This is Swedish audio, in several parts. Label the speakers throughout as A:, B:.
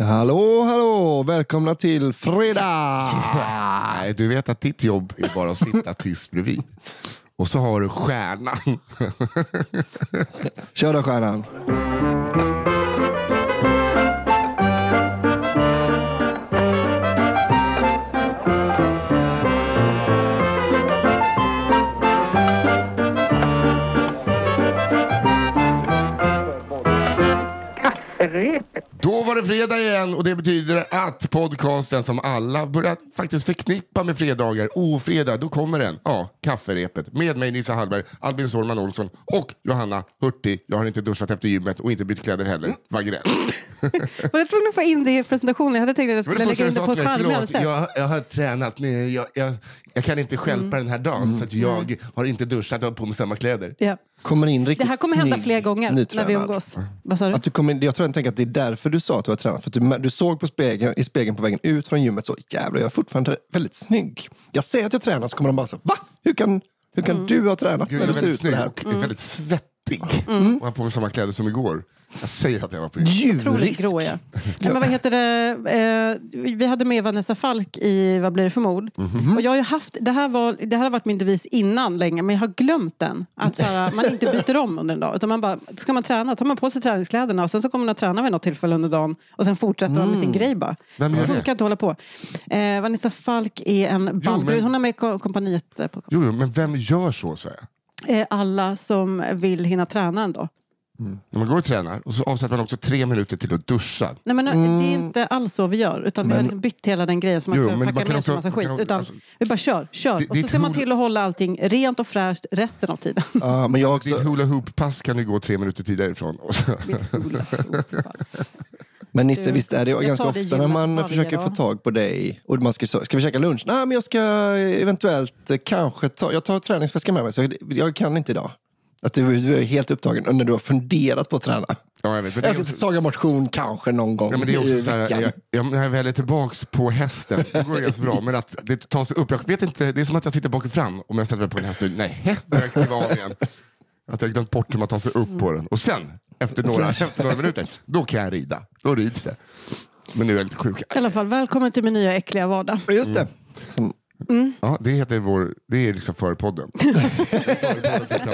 A: Hallå, hallå! Välkomna till fredag!
B: Nej, du vet att ditt jobb är bara att sitta tyst bredvid. Och så har du stjärnan.
A: Kör då stjärnan.
B: Var det fredag igen och det betyder att podcasten som alla börjat faktiskt förknippa med fredagar, oh då kommer den. Ja, kafferepet. Med mig Nissa Hallberg, Albin Sårman Olsson och Johanna Hurtig. Jag har inte duschat efter gymmet och inte bytt kläder heller. Vagrell.
C: Var jag tvungen att få in det i presentationen? Jag hade tänkt att jag
B: Det
C: skulle
B: det
C: lägga
B: du
C: in det på ett sätt.
B: jag, jag har tränat men jag, jag, jag kan inte stjälpa
C: Mm.
B: den här dagen så att jag har inte duschat och har på mig samma kläder.
C: Ja.
A: Kommer in
C: Det
A: riktigt
C: här kommer hända fler gånger när vi
A: nytränad.
C: umgås. Vad sa du?
A: Att du kommer in, jag tror jag tänker att det är därför du sa att du har tränat. För att du, du såg på spegeln, i spegeln på vägen ut från gymmet så jävlar jag är fortfarande väldigt snygg. Jag säger att jag tränar så kommer de bara så va? Hur kan, hur kan
C: Mm.
A: du ha tränat
B: Gud,
A: när
B: jag
A: du
B: är
A: ser
B: väldigt
A: ut så
B: snygg
A: här?
B: och är väldigt svettig.
C: Mm.
B: Och har på mig samma kläder som igår. Jag säger att jag var på
A: Djurisk.
C: grå ja. Nej, men vad heter det? Eh, vi hade med Vanessa Falk i Vad blir det för mord?
B: Mhm.
C: Och jag har ju haft, det, här var, det här har varit min devis innan länge, men jag har glömt den. Att så här, man inte byter om under en dag. Utan man bara, ska man träna, tar man på sig träningskläderna och sen så kommer man att träna vid något tillfälle under dagen och sen fortsätter man med sin grej bara.
B: Vem gör det?
C: kan inte hålla på. Eh, Vanessa Falk är en band,
B: men-
C: hon är med i ko- kompaniet. eh, På,
B: Jo, jo, men vem gör så, så jag?
C: eh, alla som vill hinna träna en dag.
B: När man går och tränar och så avsätter man också tre minuter till att duscha.
C: Nej, men Det är inte alls så vi gör. Utan vi har liksom bytt hela den grejen så man
B: Jo,
C: kan
B: men
C: packa
B: man kan
C: med sig
B: också-
C: massa skit.
B: kan-
C: utan
B: alltså-
C: vi bara kör, kör.
B: Det-
C: och så ser man till att hålla allting rent och fräscht resten av tiden.
A: Ja, men jag också,
B: Ditt hula hoop-pass kan du gå tre minuter tidigare ifrån.
A: Men Nisse,
C: Du,
A: visst är det
C: jag
A: ganska ofta när man försöker
C: dag.
A: få tag på dig och man ska, ska vi käka lunch? Nej, men jag ska eventuellt eh, kanske ta, jag tar träningsväskan med mig så jag, jag kan inte idag. Att du, du är helt upptagen när du har funderat på att träna.
B: Ja, jag vet. Men det
A: Jag
B: är
A: ska
B: också,
A: Saga motion kanske någon gång
B: ja, men det är
A: i
B: också så här,
A: veckan.
B: jag, jag, när jag väl är tillbaks på hästen, då går det ganska bra. Men att det tas upp, jag vet inte, det är som att jag sitter bak och fram om jag sätter mig på en häst och nej, börjar jag kliva av igen. Att jag har glömt bort hur man tar sig upp på den. Och sen, efter några, efter några minuter, då kan jag rida. Då rids det. Men nu är jag lite sjuk.
C: I alla fall, välkommen till min nya äckliga vardag.
A: Just det. Som,
B: Ja, det heter vår, det är liksom för podden.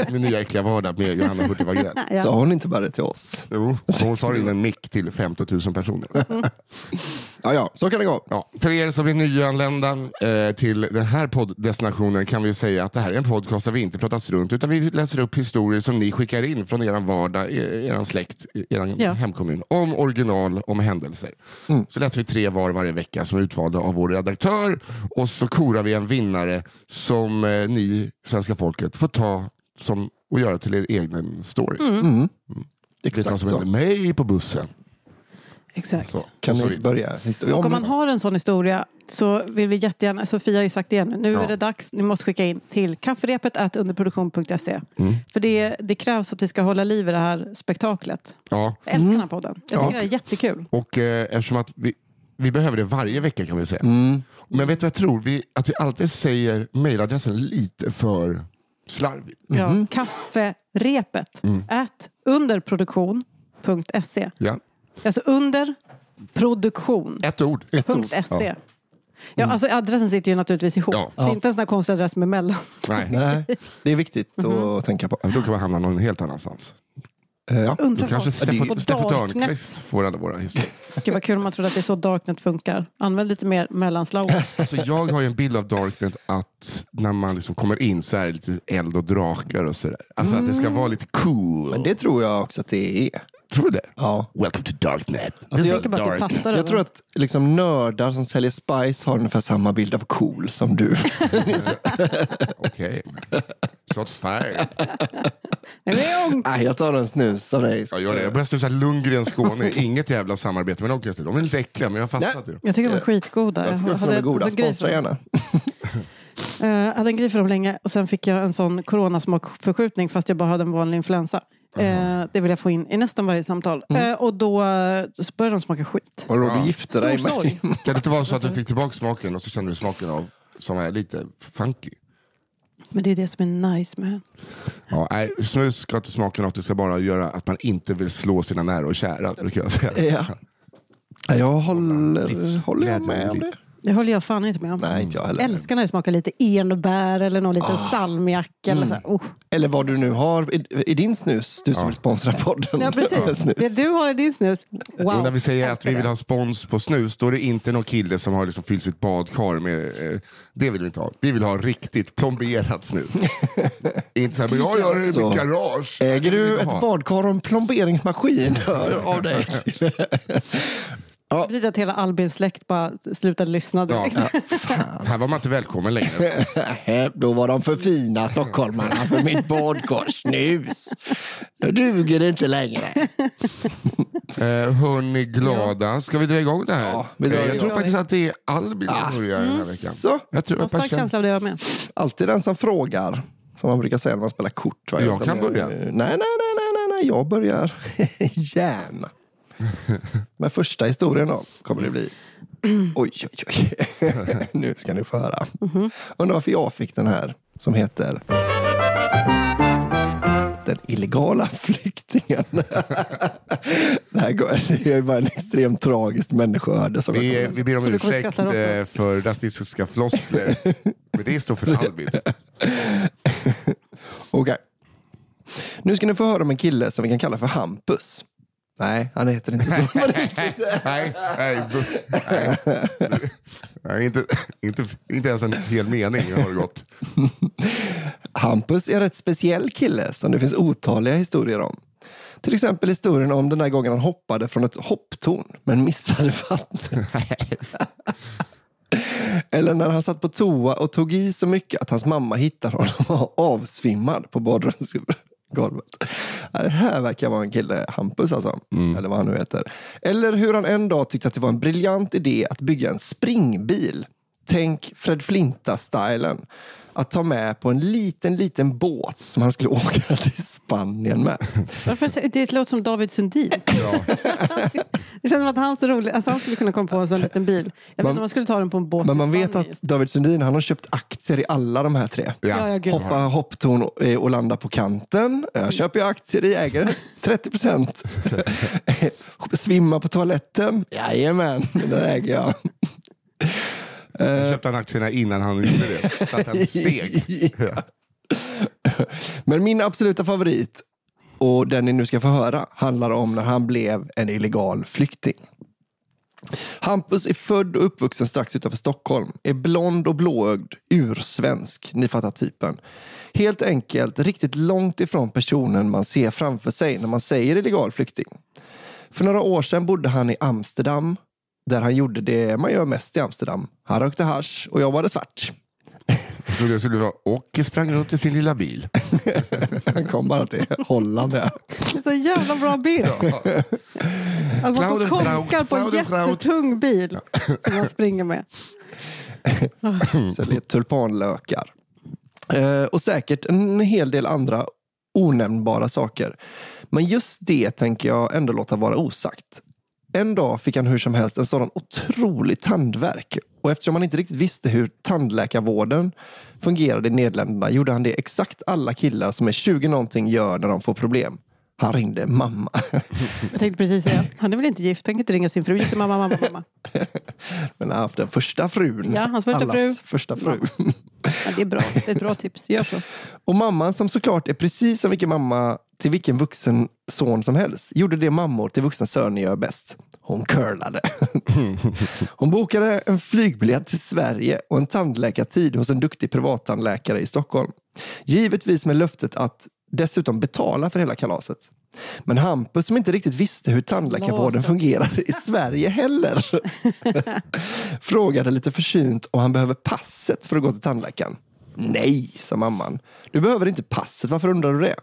B: Min nya äckliga vardag med Johanna Hurtig Wagrell.
C: Ja.
B: Mm.
A: Sa hon inte bara det till oss?
B: Jo, hon sa in en mick till 15 000 personer.
A: Ja, ja, så kan det gå.
B: Ja, för er som är nyanlända eh, till den här podddestinationen kan vi säga att det här är en podcast där vi inte pratar strunt utan vi läser upp historier som ni skickar in från er vardag, er, er släkt, er
C: Ja.
B: hemkommun. Om original, om händelser. Så läser vi tre var varje vecka som är utvalda av vår redaktör och så korar vi en vinnare som eh, ni, svenska folket, får ta som, och göra till er egen story.
C: Mm.
B: Det är
A: Exakt
B: som
A: så.
B: hände mig på bussen.
C: Exakt.
B: Så,
A: Kan
B: och så
A: ni börja?
C: Och om man har en sån historia så vill vi jättegärna, Sofia har ju sagt det igen, nu
B: Ja.
C: är det dags, ni måste skicka in till kafferepet underproduktion.se.
B: Mm.
C: För det, det krävs att vi ska hålla liv i det här spektaklet.
B: Ja.
C: Jag älskar den här podden. Jag tycker
B: Ja.
C: det är jättekul.
B: Och eh, eftersom att vi, vi behöver det varje vecka kan vi säga.
A: Mm.
B: Men vet du vad jag tror? Vi, att vi alltid säger mejladressen lite för slarvigt.
C: Ja. Kafferepet at underproduktion.se.
B: Ja.
C: Alltså under produktion.
B: Ett ord.
A: Ett ord.
C: .se. Ja, alltså adressen sitter ju naturligtvis ihop.
B: Ja.
C: Det är inte en sån här konstig adress med mellan.
B: Nej.
A: Nej, det är viktigt
C: Mhm.
A: att tänka på.
B: Då kan man hamna någon helt annanstans.
A: Eh, Ja.
B: Då
C: Undrar
B: kanske Steffo. Törnqvist får alla våra historier.
C: Gud vad kul om man trodde att det är så Darknet funkar. Använd lite mer mellanslag.
B: Alltså, jag har ju en bild av Darknet att när man liksom kommer in så är det lite eld och drakar och sådär. Alltså att det ska vara lite cool.
A: Men det tror jag också att det är.
B: Tror du det?
A: Ja.
B: Welcome to Darknet.
A: Alltså,
C: Jag tänker bara att du pattar
A: Jag tror att liksom, nördar som säljer Spice har ungefär samma bild av cool som du.
B: Okej. Shots fired.
A: Nej, jag tar en snus av dig.
B: Ja, gör det. Jag börjar snusa Lundgren Skåne. Inget jävla samarbete med dem. De är lite äckliga, men jag har fastnat i dem.
C: Jag tycker de är skitgoda.
A: Jag tycker också de är goda.
C: alltså,
A: Sponsra gärna.
C: Eh, Jag hade en grej för dem länge och sen fick jag en sån coronasmakförskjutning fast jag bara hade en vanlig influensa. Eh, det vill jag få in i nästan varje samtal.
A: Mm.
C: Eh, och då så började de smaka skit.
A: Vadå,
B: Ja.
A: du gifte dig
C: Stor
A: med...
B: Kan det inte vara så att du fick tillbaka smaken och så kände du smaken av som är lite funky?
C: Men det är det som är nice med den.
B: Ja, nej, snus ska inte smaka något, det ska bara göra att man inte vill slå sina nära och kära. brukar jag säga.
A: Ja. Ja, Jag håller, håller jag med om det?
C: Det håller jag fan inte med om.
A: Nej, inte jag heller.
C: älskar när det smakar lite enbär eller någon liten
A: Ah.
C: salmiak. Eller
A: Mm.
C: så. Oh.
A: Eller vad du nu har i, i din snus, du som vill sponsra podden.
C: Ja, precis.
A: Snus.
C: Det du har i din snus.
B: Och
C: Wow.
B: när vi säger att vi vill
C: det.
B: ha spons på snus, då är det inte någon kille som har liksom fyllt sitt badkar med... Eh, det vill vi inte ha. Vi vill ha riktigt plomberat snus. inte så här, men jag gör det i mitt garage.
A: Äger du ett
B: ha.
A: badkar och en plomberingsmaskin av dig till...
C: Det betyder att hela Albins släkt bara slutade lyssna
B: Ja.
C: direkt.
B: Här var man inte välkommen längre.
A: Då var de för fina stockholmarna för mitt badkarsnus. Då duger det inte längre.
B: Eh, hörni glada, ska vi dra igång det här?
A: Ja, vi drar
B: eh, jag
A: igång.
B: tror faktiskt att det är Albin som börjar den här veckan.
A: Så,
B: Jag tror
C: Jag har
B: man
C: stark känsla av det jag med.
A: alltid den som frågar, som man brukar säga när man spelar kort. Va?
B: Jag kan börja.
A: Nej, nej, nej, nej, nej, nej. jag börjar gärna. Men första historien då kommer det bli. Oj, oj, oj. nu ska ni få höra. Undrar varför jag fick den här som heter Den illegala flyktingen. det här går, det är bara en extremt tragiskt människoöde. Som
B: Vi, vi ber om ursäkt eh, för rasistiska floskler. Men det står för Albin.
A: Okej. Nu ska ni få höra om en kille som vi kan kalla för Hampus. Nej, han heter inte så.
B: nej, nej, nej inte, inte, inte ens en hel mening har det gått.
A: Hampus är en rätt speciell kille som det finns otaliga historier om. Till exempel historien om den där gången han hoppade från ett hopptorn men missade vattnet. Eller när han satt på toa och tog i så mycket att hans mamma hittade honom avsvimmad på badrumsgolvet. Ja, Det här verkar vara en kille, Hampus alltså. Eller vad han nu heter. Eller hur han en dag tyckte att det var en briljant idé att bygga en springbil. Tänk Fred Flinta-stylen. Att ta med på en liten, liten båt som han skulle åka till Spanien med.
C: Varför, det låter som David Sundin. Det känns som att han, så rolig, alltså han skulle kunna komma på en sån liten bil. Jag vet
A: Man-
C: inte om man skulle ta den på en båt
A: Men man vet att David Sundin han har köpt aktier i alla de här tre.
C: Ja, ja.
A: Hoppa hopptorn och, eh, och landa på kanten. Jag köper ju aktier i ägare. 30 procent. Svimma på toaletten. Jajamän, det äger jag.
B: Jag köpte han aktierna innan han gjorde det. Så att han steg.
A: Ja. Men min absoluta favorit, och den ni nu ska få höra, handlar om när han blev en illegal flykting. Hampus är född och uppvuxen strax utanför Stockholm. Är blond och blåögd, ursvensk. Ni fattar typen. Helt enkelt riktigt långt ifrån personen man ser framför sig när man säger illegal flykting. För några år sedan bodde han i Amsterdam där han gjorde det man gör mest i Amsterdam. Han rökte hasch och jobbade svart.
B: Jag trodde jag skulle vara och sprang runt i sin lilla bil.
A: Han kom bara till Holland. Ja.
C: Det är så jävla bra bild. Att man går
B: Klaudenkraut,
C: konkar på en jättetung bil som man springer med.
A: Säljer tulpanlökar. Eh, och säkert en hel del andra onämnbara saker. Men just det tänker jag ändå låta vara osagt. En dag fick han hur som helst en sådan otrolig tandvärk. Och eftersom han inte riktigt visste hur tandläkarvården fungerade i Nederländerna gjorde han det exakt alla killar som är 20 någonting gör när de får problem. Han ringde mamma.
C: Jag tänkte precis säga, han är väl inte gift? Tänk inte ringa sin fru. Just mamma, mamma, mamma.
A: Men han har haft den första frun.
C: Ja, hans första
A: Allas
C: fru.
A: första fru.
C: Ja, det är bra. Det är ett bra tips. Gör så.
A: Och mamman som såklart är precis som vilken mamma till vilken vuxen son som helst gjorde det mammor till vuxna söner gör bäst. Hon curlade. Hon bokade en flygbiljett till Sverige och en tandläkartid hos en duktig privattandläkare i Stockholm. Givetvis med löftet att dessutom betala för hela kalaset. Men Hampus som inte riktigt visste hur tandläkarvården fungerar i Sverige heller frågade lite försynt om han behöver passet för att gå till tandläkaren. Nej, sa mamman. Du behöver inte passet. Varför undrar du det?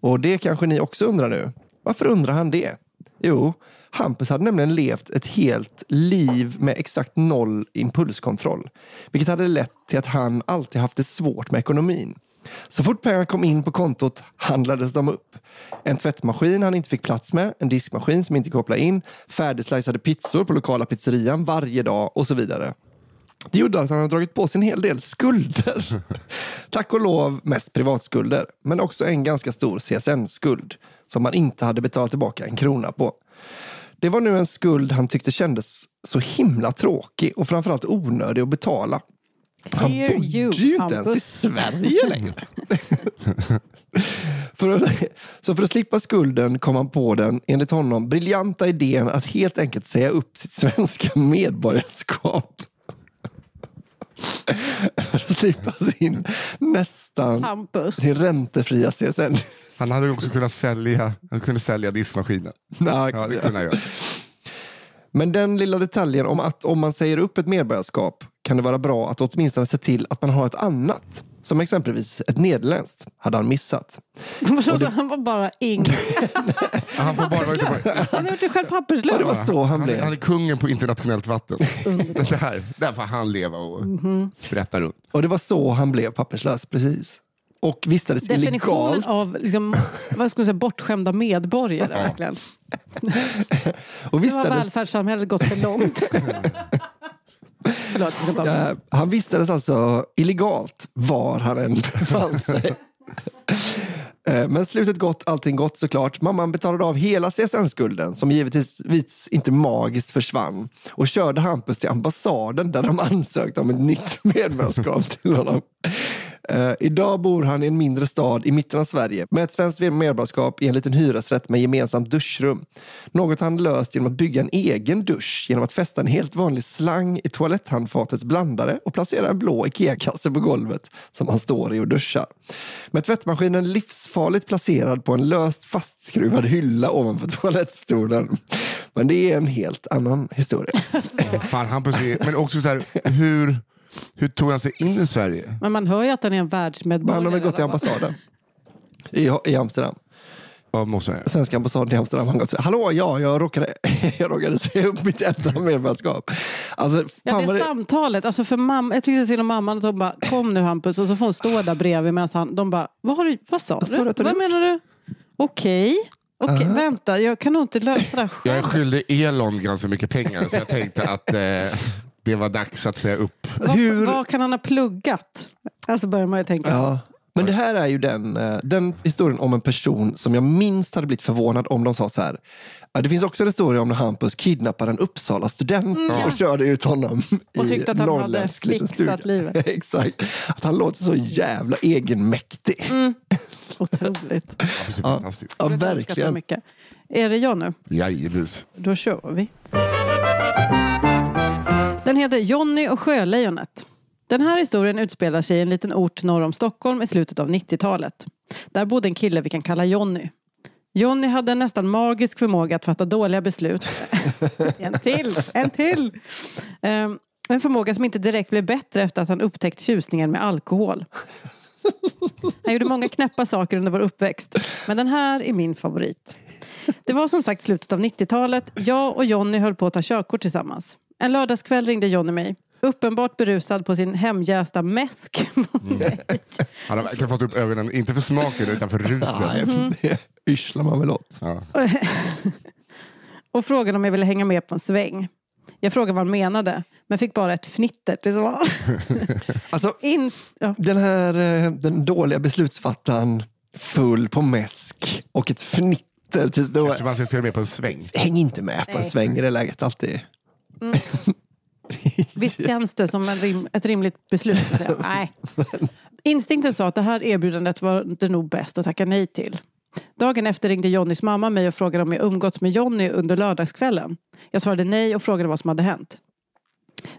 A: Och det kanske ni också undrar nu. Varför undrar han det? Jo, Hampus hade nämligen levt ett helt liv med exakt noll impulskontroll. Vilket hade lett till att han alltid haft det svårt med ekonomin. Så fort pengarna kom in på kontot handlades de upp. En tvättmaskin han inte fick plats med, en diskmaskin som inte kopplade in, färdigslicade pizzor på lokala pizzerian varje dag och så vidare. Det gjorde att han har dragit på sig en hel del skulder. Tack och lov mest privatskulder, men också en ganska stor CSN-skuld som han inte hade betalat tillbaka en krona på. Det var nu en skuld han tyckte kändes så himla tråkig och framförallt onödig att betala. Han bodde
C: you,
A: ju inte ens i. Sverige längre. för att, så för att slippa skulden kom han på den, enligt honom, briljanta idén att helt enkelt säga upp sitt svenska medborgarskap. för att slippa sin nästan
C: Hampus.
A: sin räntefria CSN.
B: Han hade ju också kunnat sälja, han kunde sälja diskmaskinen.
A: Nej,
B: Ja, det kunde han göra.
A: Men den lilla detaljen om att om man säger upp ett medborgarskap kan det vara bra att åtminstone se till att man har ett annat. Som exempelvis ett nederländskt hade han missat.
C: Vadå, Han var bara ing.
B: Han får bara på...
C: Han gjort sig själv
A: Och det
C: papperslös.
A: var så han
B: Han är,
A: blev.
B: han är kungen på internationellt vatten. Det här, där får han leva och sprätta runt.
A: Och det var så han blev papperslös, precis. Och vistades
C: Definitionen
A: illegalt.
C: av liksom, vad ska man säga, bortskämda medborgare. Verkligen.
A: Och
C: Nu har
A: vistades,
C: välfärdssamhället gått för långt. Förlåt, bara...
A: han vistades alltså illegalt var han än befann sig. Eh, Men slutet gott, allting gott såklart. Mamman betalade av hela CSN-skulden som givetvis inte magiskt försvann och körde Hampus till ambassaden där de ansökte om ett nytt medborgarskap till honom. Eh, idag bor han i en mindre stad i mitten av Sverige med ett svenskt medborgarskap i en liten hyresrätt med gemensamt duschrum. Något han löst genom att bygga en egen dusch genom att fästa en helt vanlig slang i toaletthandfatets blandare och placera en blå Ikea-kasse på golvet som han står i och duschar. Med tvättmaskinen livsfarligt placerad på en löst fastskruvad hylla ovanför toalettstolen. Men det är en helt annan historia.
B: Fan, Hampus är, men också så här, hur, hur tog han sig in i Sverige?
C: Men man hör ju att han är en
A: Men
C: världsmedborgare.
A: han har väl gått till ambassaden i, i Amsterdam.
B: Vad måste jag
A: Svenska ambassaden i Amsterdam har gått Hallå, ja, jag råkade, jag råkade säga upp mitt enda medborgarskap. Alltså,
C: Ja, det
A: vad
C: är
A: det,
C: samtalet. Alltså för mamma, jag tyckte så synd om mamman att de bara kom nu Hampus och så får hon stå där bredvid medan han, de bara, vad, har du, vad sa
A: Vad
C: du? Vad
A: hade
C: menar du? Okej, okej, vänta, jag kan nog inte lösa det här
B: Jag är
C: själv.
B: skyldig Elon ganska mycket pengar så jag tänkte att eh, det var dags att säga upp.
C: Vad,
A: hur-
C: vad kan han ha pluggat? Alltså börjar man ju tänka.
A: ja. Men det här är ju den, eh, den historien om en person som jag minst hade blivit förvånad om de sa så här. Det finns också en historia om när Hampus kidnappade en Uppsala student och körde ut honom
C: Mm. Och
A: i
C: tyckte att han hade fixat livet.
A: Exakt. Att han låter så jävla egenmäktig.
C: Otroligt.
B: Ja, Fantastiskt.
A: Ja, verkligen.
C: Mycket. Är det jag nu?
B: Jajebus.
C: Då kör vi. Den heter Jonny och Sjölejonet. Den här historien utspelar sig i en liten ort norr om Stockholm i slutet av 90-talet. Där bodde en kille vi kan kalla Jonny. Jonny hade en nästan magisk förmåga att fatta dåliga beslut. en till, en till! Ehm, en förmåga som inte direkt blev bättre efter att han upptäckt tjusningen med alkohol. Han gjorde många knäppa saker under vår uppväxt. Men den här är min favorit. Det var som sagt slutet av 90-talet. Jag och Jonny höll på att ta körkort tillsammans. En lördagskväll ringde Jonny mig. Uppenbart berusad på sin hemjästa mäsk.
B: Han har verkligen fått upp ögonen, inte för smaken utan för ruset.
A: Nej, det yrslar man väl åt.
B: Ja.
C: och frågade om jag ville hänga med på en sväng. Jag frågade vad han menade, men fick bara ett fnitter till svar.
A: Alltså,
C: In... Ja.
A: den här eh, den dåliga beslutsfattaren full på mäsk och ett fnitter tills då.
B: Så man ska med på en sväng.
A: Häng inte med på en
C: Nej.
A: sväng i det läget alltid.
C: Visst känns det som en rim, ett rimligt beslut? Så att. Nej. Instinkten sa att det här erbjudandet var det nog bäst att tacka nej till. Dagen efter ringde Jonnys mamma mig och frågade om jag umgåtts med Jonny under lördagskvällen. Jag svarade nej och frågade vad som hade hänt.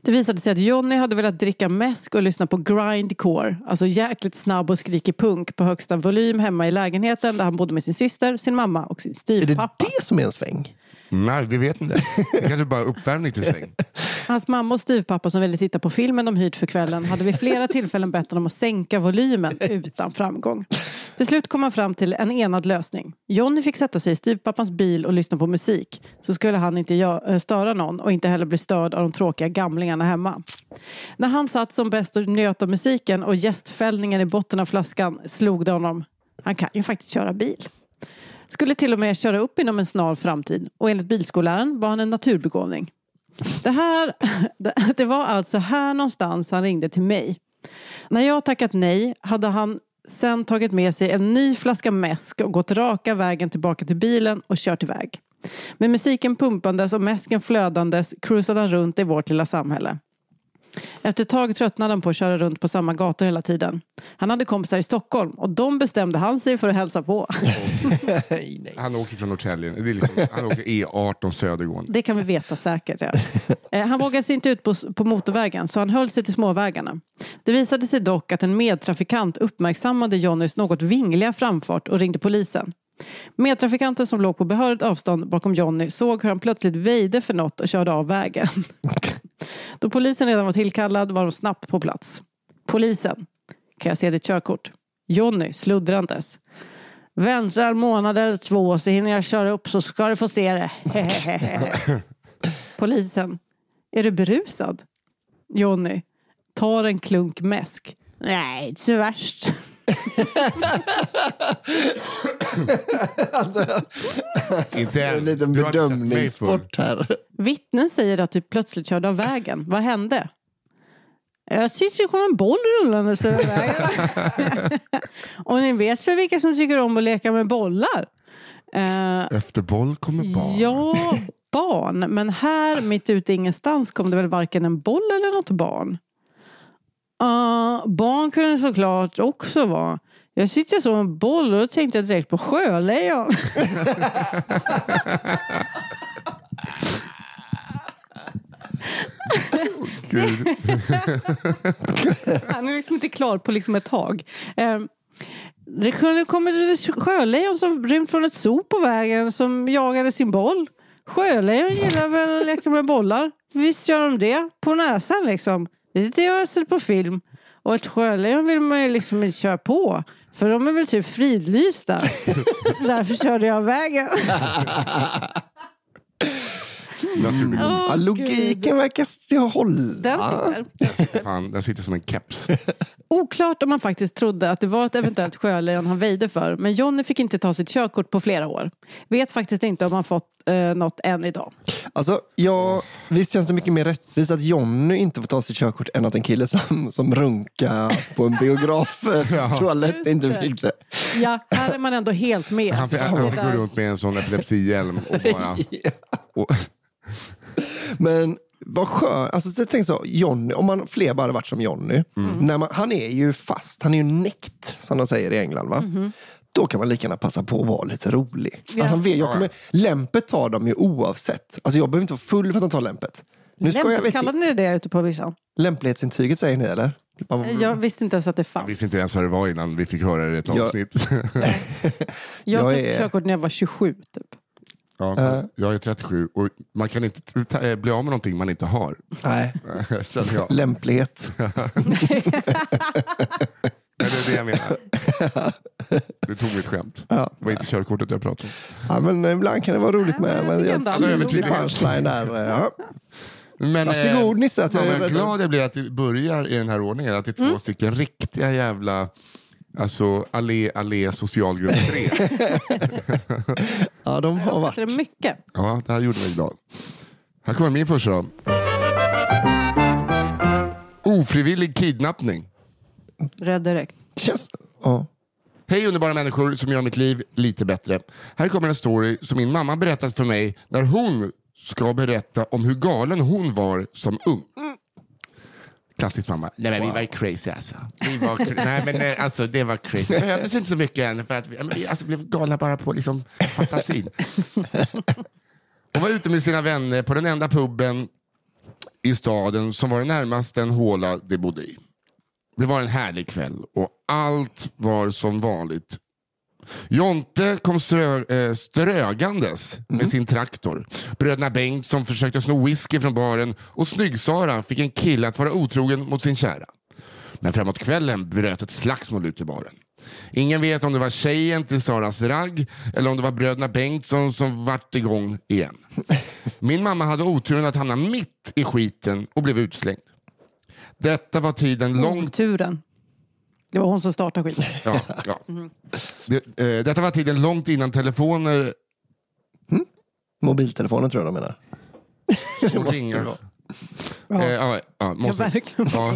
C: Det visade sig att Jonny hade velat dricka mäsk och lyssna på grindcore, alltså jäkligt snabb och skrikig punk på högsta volym hemma i lägenheten där han bodde med sin syster, sin mamma och sin
A: Är det
C: styvpappa.
A: det som är en sväng?
B: Nej, vi vet inte. Det kanske bara är uppvärmning till säng.
C: Hans mamma och styvpappa som ville titta på filmen de hyrt för kvällen hade vid flera tillfällen bett honom att sänka volymen utan framgång. Till slut kom han fram till en enad lösning. Jonny fick sätta sig i styvpappans bil och lyssna på musik. Så skulle han inte eh, störa någon och inte heller bli störd av de tråkiga gamlingarna hemma. När han satt som bäst och njöt av musiken och gästfällningen i botten av flaskan slog det honom. Han kan ju faktiskt köra bil. Skulle till och med köra upp inom en snar framtid och enligt bilskolläraren var han en naturbegåvning. Det, här, det- var alltså här någonstans han ringde till mig. När jag tackat nej hade han sen tagit med sig en ny flaska mäsk och gått raka vägen tillbaka till bilen och kört iväg. Med musiken pumpandes och mäsken flödandes cruisade han runt i vårt lilla samhälle. Efter ett tag tröttnade han på att köra runt på samma gator hela tiden. Han hade kompisar i Stockholm och de bestämde han sig för att hälsa på.
A: nej, nej.
B: Han åker från Norrtälje. Liksom, han åker E18 Södergården.
C: Det kan vi veta säkert. Ja. Eh, Han vågade sig inte ut på, på motorvägen så han höll sig till småvägarna. Det visade sig dock att en medtrafikant uppmärksammade Jonnys något vingliga framfart och ringde polisen. Medtrafikanten som låg på behörigt avstånd bakom Jonny såg hur han plötsligt väjde för något och körde av vägen. Då polisen redan var tillkallad var de snabbt på plats. Polisen. Kan jag se ditt körkort? Jonny sluddrandes. Vänta en månad eller två så hinner jag köra upp så ska du få se det. Polisen. Är du berusad? Jonny. Tar en klunk mäsk. Nej, inte så värst.
B: Inte
A: En
B: än.
A: liten
B: Du har inte sett mig
A: bedömningssport här.
C: Vittnen säger att du plötsligt körde av vägen. Vad hände? Jag tyckte det kom en boll rullande över vägen. Och ni vet för vilka som tycker om att leka med bollar? Eh,
B: Efter boll kommer barn.
C: ja, barn. Men här mitt ute i ingenstans kom det väl varken en boll eller något barn. Uh, barn kunde såklart också vara. Jag jag såg en boll och då tänkte jag direkt på sjölejon.
B: Gud.
C: Han är liksom inte klar på liksom ett tag. Eh, det kunde kommit sjölejon som rymt från ett zoo på vägen som jagade sin boll. Sjölejon gillar väl att leka med bollar. Visst gör de det. På näsan liksom. Det det jag har sett på film. Och ett sjölejon vill man ju liksom inte köra på. För de är väl typ fridlysta. Därför körde jag av vägen.
B: Naturligt.
C: Åh,
A: Ja, logiken verkar st- hålla.
C: Den sitter.
B: Fan, den sitter som en keps.
C: Oklart om man faktiskt trodde att det var ett eventuellt sjölejon han väjde för. Men Jonny fick inte ta sitt körkort på flera år. Vet faktiskt inte om han fått eh, något än idag.
A: Alltså, ja, visst känns det mycket mer rättvist att Jonny inte får ta sitt körkort än att en kille som, som runkar på en biograf eh, toalett inte fick det.
C: Ja, här är man ändå helt med.
B: Han fick, han fick gå runt med en sån epilepsihjälm och bara... Och,
A: Men vad skönt. Alltså, så tänk så, Johnny, om man fler bara hade varit som Jonny. När man, han är ju fast, han är ju näckt som de säger i England. Va? Då kan man lika gärna passa på att vara lite rolig.
C: Ja.
A: Alltså, han vet, jag kommer, lämpet tar de ju oavsett. Alltså, jag behöver inte vara full för att de tar lämpet. Nu ska jag, vet,
C: kallade ni det ute på vischan?
A: lämplighetsintyget säger ni eller? Man-
C: Jag visste inte ens att det
B: jag
C: fanns.
B: visste inte ens vad det var innan vi fick höra det i ett
A: Ja.
B: avsnitt.
C: Jag
A: jag
C: tog
A: är-
C: körkort när jag var 27. Typ.
B: Ja, jag är 37 och man kan inte eh, bli av med någonting man inte har.
A: Nej,
B: Känner jag.
A: lämplighet.
B: Nej, det är det jag menar. Du tog mitt skämt.
A: Ja.
B: Det var inte körkortet jag pratade om.
A: Ja, men ibland kan det vara roligt med
C: men jag
A: punchline där. Ja.
B: Men,
A: Varsågod, Nisse, att jag är
B: glad jag blir att det börjar i den här ordningen. Att det är två stycken riktiga jävla Alltså allé, allé socialgrupp 3.
A: ja, de har
C: Jag
A: varit.
C: fattade mycket.
B: ja, det här gjorde mig glad. Här kommer min första då. Ofrivillig kidnappning.
C: Rädd direkt.
A: Känns, ja.
B: Hej underbara människor som gör mitt liv lite bättre. Här kommer en story som min mamma berättat för mig när hon ska berätta om hur galen hon var som ung. Klassisk mamma. Nej men vi var crazy alltså. Vi var Nej men eh, alltså det var crazy. Det behövdes inte så mycket än för att vi, vi alltså, blev galna bara på liksom fantasin. Hon var ute med sina vänner på den enda puben i staden som var närmast den håla de bodde i. Det var en härlig kväll och allt var som vanligt. Jonte kom strö, eh, strögandes med sin traktor. Bröderna Bengtsson försökte sno whisky från baren och Snygg-Sara fick en kille att vara otrogen mot sin kära. Men framåt kvällen bröt ett slagsmål ut i baren. Ingen vet om det var tjejen till Saras ragg eller om det var bröderna Bengtsson som vart igång igen. Min mamma hade oturen att hamna mitt i skiten och blev utslängd. Detta var tiden långt
C: Oturen. Det var hon som startade skiten.
B: Ja, ja. Det, eh, detta var tiden långt innan telefoner
A: Mobiltelefonen tror jag de menar.
B: och
A: måste
B: ringar.
A: det vara.
B: Eh,
C: Ja.
B: ja, ja, måste,
C: Ja, verkligen.
B: Ja,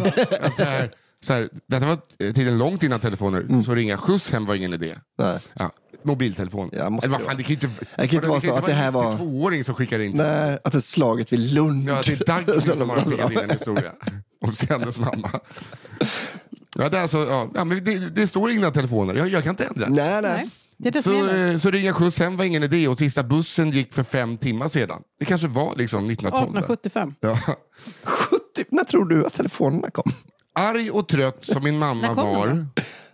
B: så här, så här, detta var tiden långt innan telefoner, så ringa skjuts hem var ingen idé.
A: Nej.
B: Ja. mobiltelefon.
A: Ja, måste
B: Eller vad
A: det
B: fan, det kan ju inte,
A: Det kan inte vara så att det här var-
B: en tvååring som skickar in.
A: Nej, att det är slaget vid Lund.
B: Ja, det är Dagny som har skickat in en historia om hennes mamma. Ja, det, är alltså, ja, ja, men det, det står inga telefoner, jag, jag kan inte ändra.
A: Nej, nej.
C: Nej. Det är det som
B: Så,
C: gäller.
B: eh, så ringa skjuts hem var ingen idé och sista bussen gick för fem timmar sedan. Det kanske var liksom 1912.
C: 1875.
B: Ja.
A: 70, när tror du att telefonerna kom?
B: Arg och trött som min mamma
C: När kom de
B: var.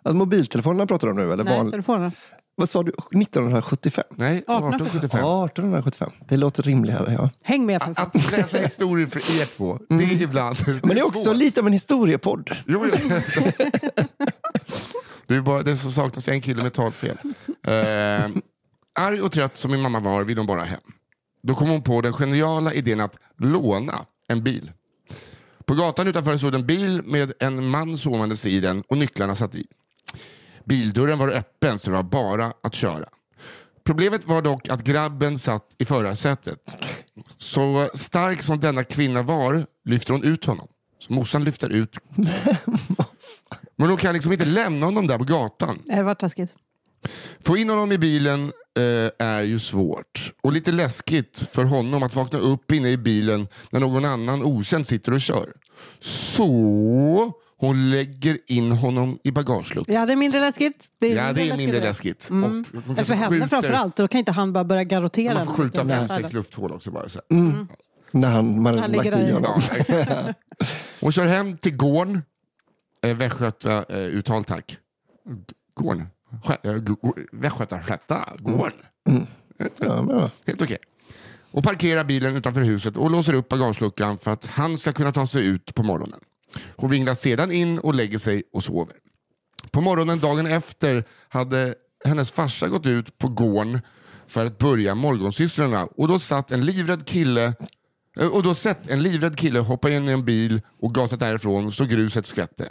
A: Alltså, mobiltelefonerna pratar du om nu? Eller
C: Nej,
A: van...
C: telefonen.
A: Vad sa du? 1975?
B: Nej, 1875.
A: 1875. Det låter rimligare, ja.
C: Häng med för fan.
B: Att läsa historier för er två, det är ibland
A: Mm. Men det är också
B: svårt.
A: lite av en historiepodd.
B: Jo, jo. Det är bara det som saknas en kille med talfel. Eh, arg och trött som min mamma var vill hon bara hem. Då kom hon på den geniala idén att låna en bil. På gatan utanför stod en bil med en man sovandes i den och nycklarna satt i. Bildörren var öppen så det var bara att köra. Problemet var dock att grabben satt i förarsätet. Så stark som denna kvinna var lyfter hon ut honom. Så morsan lyfter ut. Men hon kan liksom inte lämna honom där på gatan.
C: Det var taskigt.
B: Få in honom i bilen eh, är ju svårt. Och lite läskigt för honom att vakna upp inne i bilen när någon annan okänd sitter och kör. Så hon lägger in honom i bagageluckan.
C: Ja, det är mindre läskigt. Det är
B: Ja, det är mindre läskigt.
C: Mm.
B: Och
C: Eller för henne
B: skjuter-
C: framför allt. Då kan inte han bara börja garrotera.
B: Man får skjuta
C: henne.
B: fem, sex lufthål också bara. Så.
A: När han, man
C: Han
A: lagt i honom.
B: Ja. Hon kör hem till gården. Eh, Västgöta eh, uttal tack. G- Gården. Skö- eh, Västgötaslätta. Gården.
A: Ja, men, ja.
B: Helt okej. Och parkerar bilen utanför huset och låser upp bagageluckan för att han ska kunna ta sig ut på morgonen. Hon vinglar sedan in och lägger sig och sover. På morgonen dagen efter hade hennes farsa gått ut på gården för att börja morgonsysslorna och då satt en livrädd kille eh, och då sett en livrädd kille hoppa in i en bil och gasat därifrån så gruset skvätte.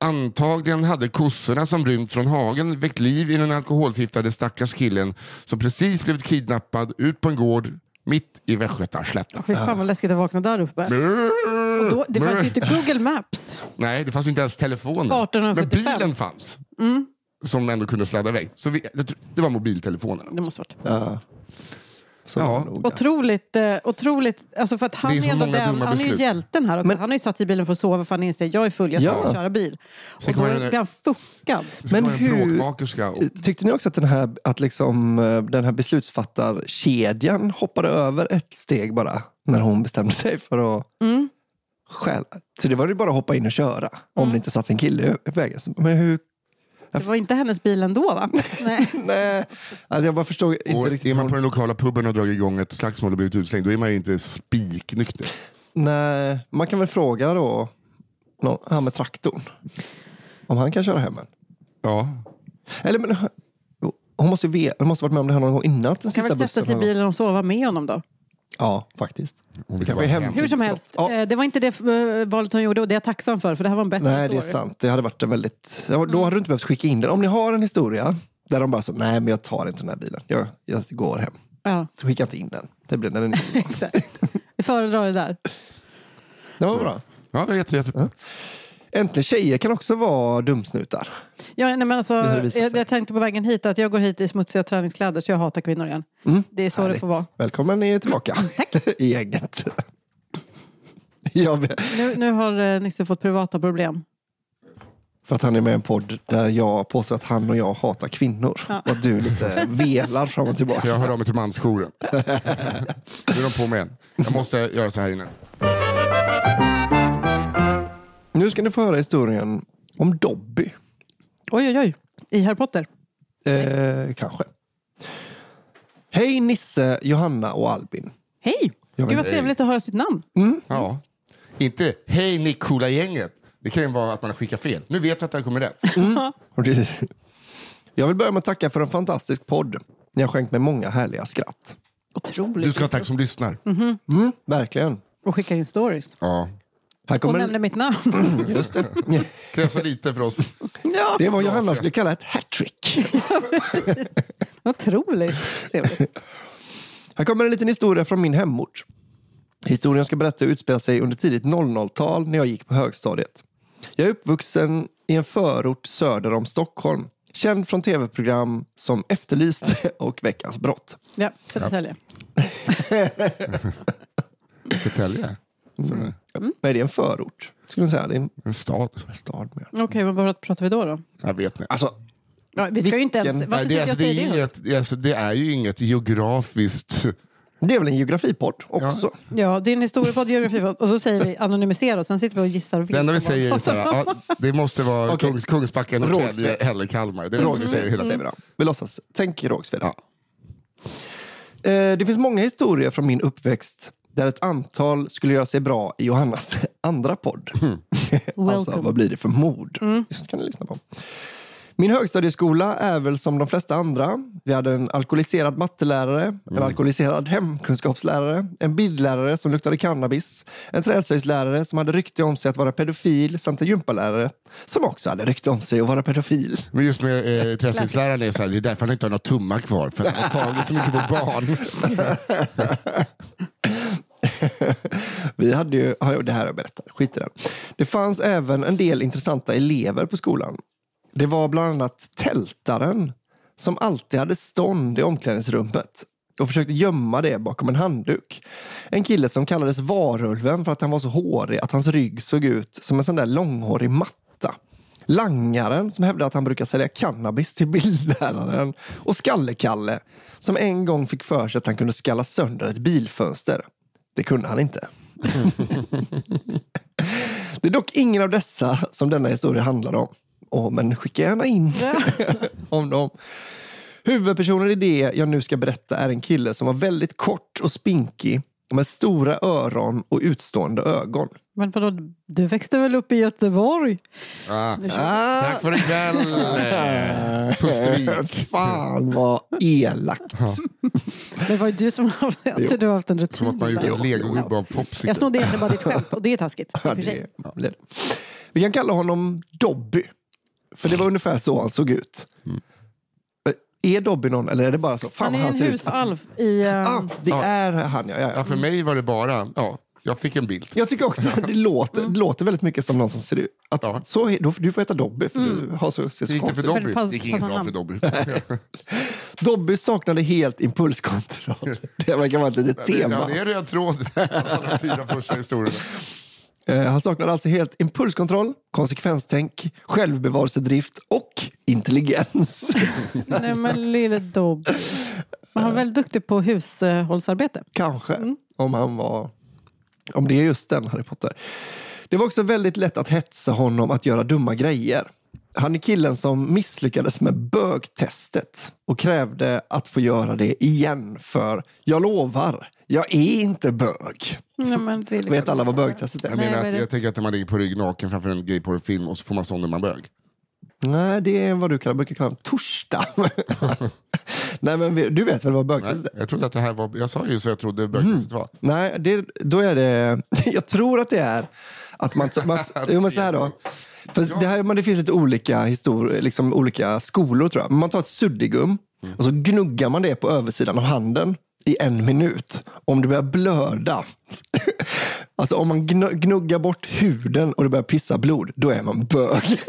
B: Antagligen hade kossorna som rymt från hagen väckt liv i den alkoholförgiftade stackars killen som precis blivit kidnappad ut på en gård mitt i Västgötaslätta.
C: Fy fan vad läskigt att vakna där uppe. Och då, det fanns ju inte Google Maps.
B: Nej, det fanns inte ens telefoner.
C: 1875.
B: Men bilen fanns. Som ändå kunde sladda iväg. Så vi, det, det var mobiltelefonerna.
C: Det måste varit.
A: Ja. Så
B: Ja.
C: Otroligt, eh, otroligt, alltså för att han
B: Det är
C: är, ändå den, han är ju hjälten här också.
A: Men-
C: han har ju satt sig i bilen för att sova för han inser jag är full, jag ska
A: Ja.
C: köra bil. Och
B: Sen
C: då
B: kommer den-
C: blir han fuckad.
A: Men hur-.
B: Och,
A: Tyckte ni också att den här, att liksom, eh, den här beslutsfattarkedjan hoppade över ett steg bara när hon bestämde sig för att
C: Mm.
A: stjäla? Så det var ju bara att hoppa in och köra om det inte satt en kille i vägen. Men hur?
C: Det var inte hennes bil ändå va? Nej.
A: Nej, alltså jag bara förstod inte
B: och
A: riktigt.
B: är man på
A: hon-
B: den lokala puben och dragit igång ett slagsmål och blivit utslängd, då är man ju inte spiknykter.
A: Nej, man kan väl fråga då någon, han med traktorn. Om han kan köra hem en.
B: Ja.
A: Eller men, hon måste ju veta, hon måste varit med om det här någon gång innan den
C: Kan
A: sista
C: väl sätta sig i bilen och sova med honom då?
A: Ja, faktiskt.
B: Hon vill
A: Kanske
B: bara
A: är
B: hem.
A: hem.
C: Hur som helst,
A: Ja.
C: eh, det var inte det eh, valet hon gjorde och det är jag tacksam för för det här var en bättre
A: Nej, det är
C: story.
A: sant. Det hade varit en väldigt... ja, Då hade du inte behövt skicka in den. Om ni har en historia där de bara så, nej men jag tar inte den här bilen. Jag, jag går hem.
C: Ja,
A: Så skicka inte in den. Det blir den är inte så bra.
C: exakt. Vi föredrar det där.
A: Det var bra.
B: Ja, det är jätte, jätte.
A: Äntligen tjejer kan också vara dumsnutar.
C: Ja, nej, men alltså,
A: Det det
C: jag, jag tänkte på vägen hit att jag går hit i smutsiga träningskläder så jag hatar kvinnor igen.
A: Mm.
C: Det är så det
A: Härligt.
C: får vara.
A: Välkommen ni tillbaka i gänget.
C: Nu, nu har eh, Nisse fått privata problem.
A: för att han är med i en podd där jag påstår att han och jag hatar kvinnor.
C: Ja.
A: Och att du lite velar fram och
B: Så
A: tillbaka.
B: jag hör av mig till mansjouren. Nu är de på mig igen. Jag måste göra så här inne.
A: Nu ska ni få höra historien om Dobby.
C: Oj, oj, oj. I Harry Potter.
A: Eh, kanske. Hej Nisse, Johanna och Albin.
C: Hej! Gud vad trevligt att höra sitt namn.
B: Ja. Inte hej ni coola gänget. Det kan ju vara att man har skickat fel. Nu vet vi att det kommer rätt.
A: Det- Jag vill börja med att tacka för en fantastisk podd. Ni har skänkt mig många härliga skratt.
C: Otroligt.
B: Du ska ha tack som lyssnar.
A: Mm, verkligen.
C: Och skickar in stories.
B: Ja.
A: Här kommer
C: nämner mitt namn.
A: Just det.
B: Krävs så lite för oss.
C: ja,
A: det vad Johanna skulle kalla ett hattrick.
C: otroligt trevligt.
A: Här kommer en liten historia från min hemort. Historien ska berätta utspela sig under tidigt 00-tal när jag gick på högstadiet. Jag är uppvuxen i en förort söder om Stockholm, Känd från tv-program som Efterlyst och Veckans brott.
C: Ja, Södertälje.
B: Södertälje? Det.
A: Nej, det är en förort. Skulle man säga. Det är en
B: En stad?
A: stad mer.
C: Okej, vad vad pratar vi då? då?
B: Jag vet inte.
A: Alltså,
C: Ja, vi ska ju inte ens...
A: Vilken-
C: Varför
B: Nej, det,
C: sitter jag
B: är,
C: och
B: alltså, det,
C: säger
B: är
C: det?
B: inget, alltså, det är ju inget geografiskt...
A: det är väl en geografipodd också?
C: Ja, det är en historiepodd, geografipodd. Och så säger vi anonymisera och sen sitter vi och gissar.
B: Det enda vi säger är så här, ja, det måste vara
A: Okej.
B: Kungs, Kungsbacka,
A: Rågsved.
B: Eller Kalmar. Det är det vi säger hela
A: Säger
B: tiden.
A: vi då. Vi låtsas. Tänk Rågsved.
B: Ja.
A: Eh, det finns många historier från min uppväxt där ett antal skulle göra sig bra i Johannas andra podd. alltså,
C: Welcome.
A: vad blir det för mord? Det ska ni lyssna på. Min högstadieskola är väl som de flesta andra. Vi hade en alkoholiserad mattelärare, en alkoholiserad hemkunskapslärare, en bildlärare som luktade cannabis, en träslöjdslärare som hade rykte om sig att vara pedofil samt en gympalärare som också hade rykte om sig att vara pedofil.
B: Men just med eh, träslöjdsläraren är så här, det är därför han inte har några tummar kvar. För han har tagit så mycket på barn.
A: Vi hade ju, det här har jag berättat, skit i det. Det fanns även en del intressanta elever på skolan. Det var bland annat tältaren som alltid hade stånd i omklädningsrummet och försökte gömma det bakom en handduk. En kille som kallades Varulven för att han var så hårig att hans rygg såg ut som en sån där långhårig matta. Langaren som hävdade att han brukar sälja cannabis till bildläraren och Skalle-Kalle som en gång fick för sig att han kunde skalla sönder ett bilfönster. Det kunde han inte. Det är dock ingen av dessa som denna historia handlar om. Åh, men skicka gärna in om dem. Huvudpersonen i det jag nu ska berätta är en kille som var väldigt kort och spinkig med stora öron och utstående ögon.
C: Men vadå, du växte väl upp i Göteborg?
B: Ah.
A: Ah,
B: Tack för ikväll! Eh, Pustervik.
A: fan vad elakt.
C: Det var ju du som har,
A: Jo.
C: du haft en rutin.
B: Som att man gjort
C: där.
B: en legogubbe av
C: Jag
B: popsicle.
C: snodde egentligen bara ditt skämt och det är taskigt.
A: Ja,
C: för sig.
A: det det. Vi kan kalla honom Dobby. För det var ungefär så han såg ut. Är Dobby någon eller är det bara så? Fan,
C: Han är
A: vad
C: en
A: ut att-
C: i... eh,
A: Ah, det
B: Ja.
A: är han ja. ja,
B: Ja,
A: ja.
B: för mig var det bara, ja, jag fick en bild.
A: Jag tycker också att det låter, det låter väldigt mycket som någon som ser ut. Att
B: Ja.
A: så, då, du får heta Dobby för du har så, ser
B: Det
A: så
B: gick det för
A: konstigt ut.
B: Dobby?
C: Pass-
B: Det gick inget
C: passa
B: bra för Dobby.
A: Dobby saknade helt impulskontroll. Det verkar vara ett litet
B: Ja,
A: tema.
B: det är röd tråd. De fyra första historierna.
A: Eh, Han saknade alltså helt impulskontroll, konsekvenstänk, självbevarelsedrift och intelligens.
C: Nej men lille Dobby. Han var väldigt duktig på hushållsarbete.
A: Kanske, om han var... Om det är just den Harry Potter. Det var också väldigt lätt att hetsa honom att göra dumma grejer. Han är killen som misslyckades med bögtestet och krävde att få göra det igen för jag lovar, jag är inte bög.
C: Nej, men lille
A: Vet alla vad bögtestet är?
B: Jag menar
C: är
B: att
C: det?
B: jag tänker att man ligger på rygg naken framför en gay på en film och så får man stånd när man bög.
A: Nej, det är vad du kallar, brukar kalla en torsdag. Nej, men du vet väl vad bögtestet är?
B: jag trodde att det här var, jag sa ju så jag trodde bögtestet var.
A: Nej, det, då är det... Jag tror att det är att man... man jo, men så här då. För det, här, men det finns lite olika, historier, liksom olika skolor tror jag. Man tar ett suddigum och så gnuggar man det på översidan av handen i en minut. Om det börjar blöda, alltså om man gnu- gnuggar bort huden och det börjar pissa blod, då är man bög.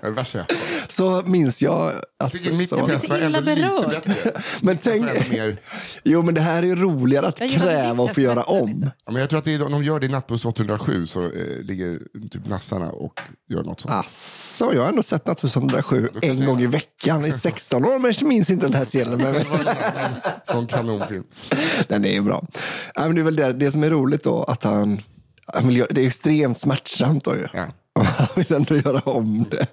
B: Det är det värsta jag.
A: Så minns jag att...
B: Jag tycker mitt
A: så-
B: var
C: illa
B: ändå lite
C: berörd.
B: bättre.
A: Men tänk,
B: mer.
A: jo men det här är roligare att kräva att få göra om.
B: Ja, men jag tror att det är, om de gör det i Nattbuss 807 så eh, ligger typ nassarna och gör något sånt.
A: Asså, jag har ändå sett Nattbuss 107
B: kanske
A: en gång i veckan i 16 år, men jag minns inte den här scenen. Men
B: sån kanonfilm.
A: den är ju bra. Ja, men det är väl det, det som är roligt då, att han, han vill göra, det är extremt smärtsamt då ju.
B: Ja.
A: Och han vill ändå göra om det.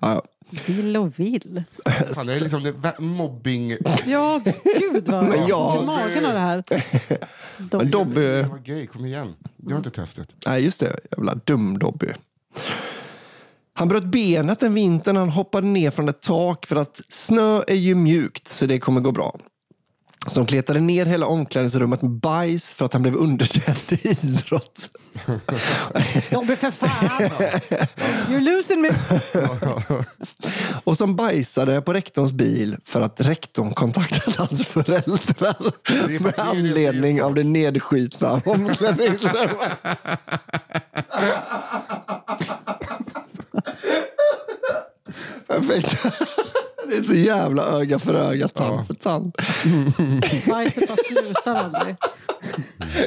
A: Ja,
C: Vill och vill.
B: Fan, det är liksom det, mobbing.
C: Ja, gud vad
A: Men jag-
C: magen av det här.
A: men
C: Dobby.
A: Dobby,
B: var gay, kom igen. Gör inte testet.
A: nej just det, jävla dum-Dobby. Han bröt benet en vinter när han hoppade ner från ett tak för att snö är ju mjukt så det kommer gå bra. Som kletade ner hela omklädningsrummet med bajs för att han blev underkänd i idrott.
C: Dobby för fan! You're losing me!
A: Och som bajsade på rektorns bil för att rektorn kontaktat hans föräldrar
B: är
A: med anledning av det nedskitna omklädningsrummet. perfekt. Det är så jävla öga för öga, tand
B: Ja.
A: för tand.
C: Bajset bara slutar aldrig.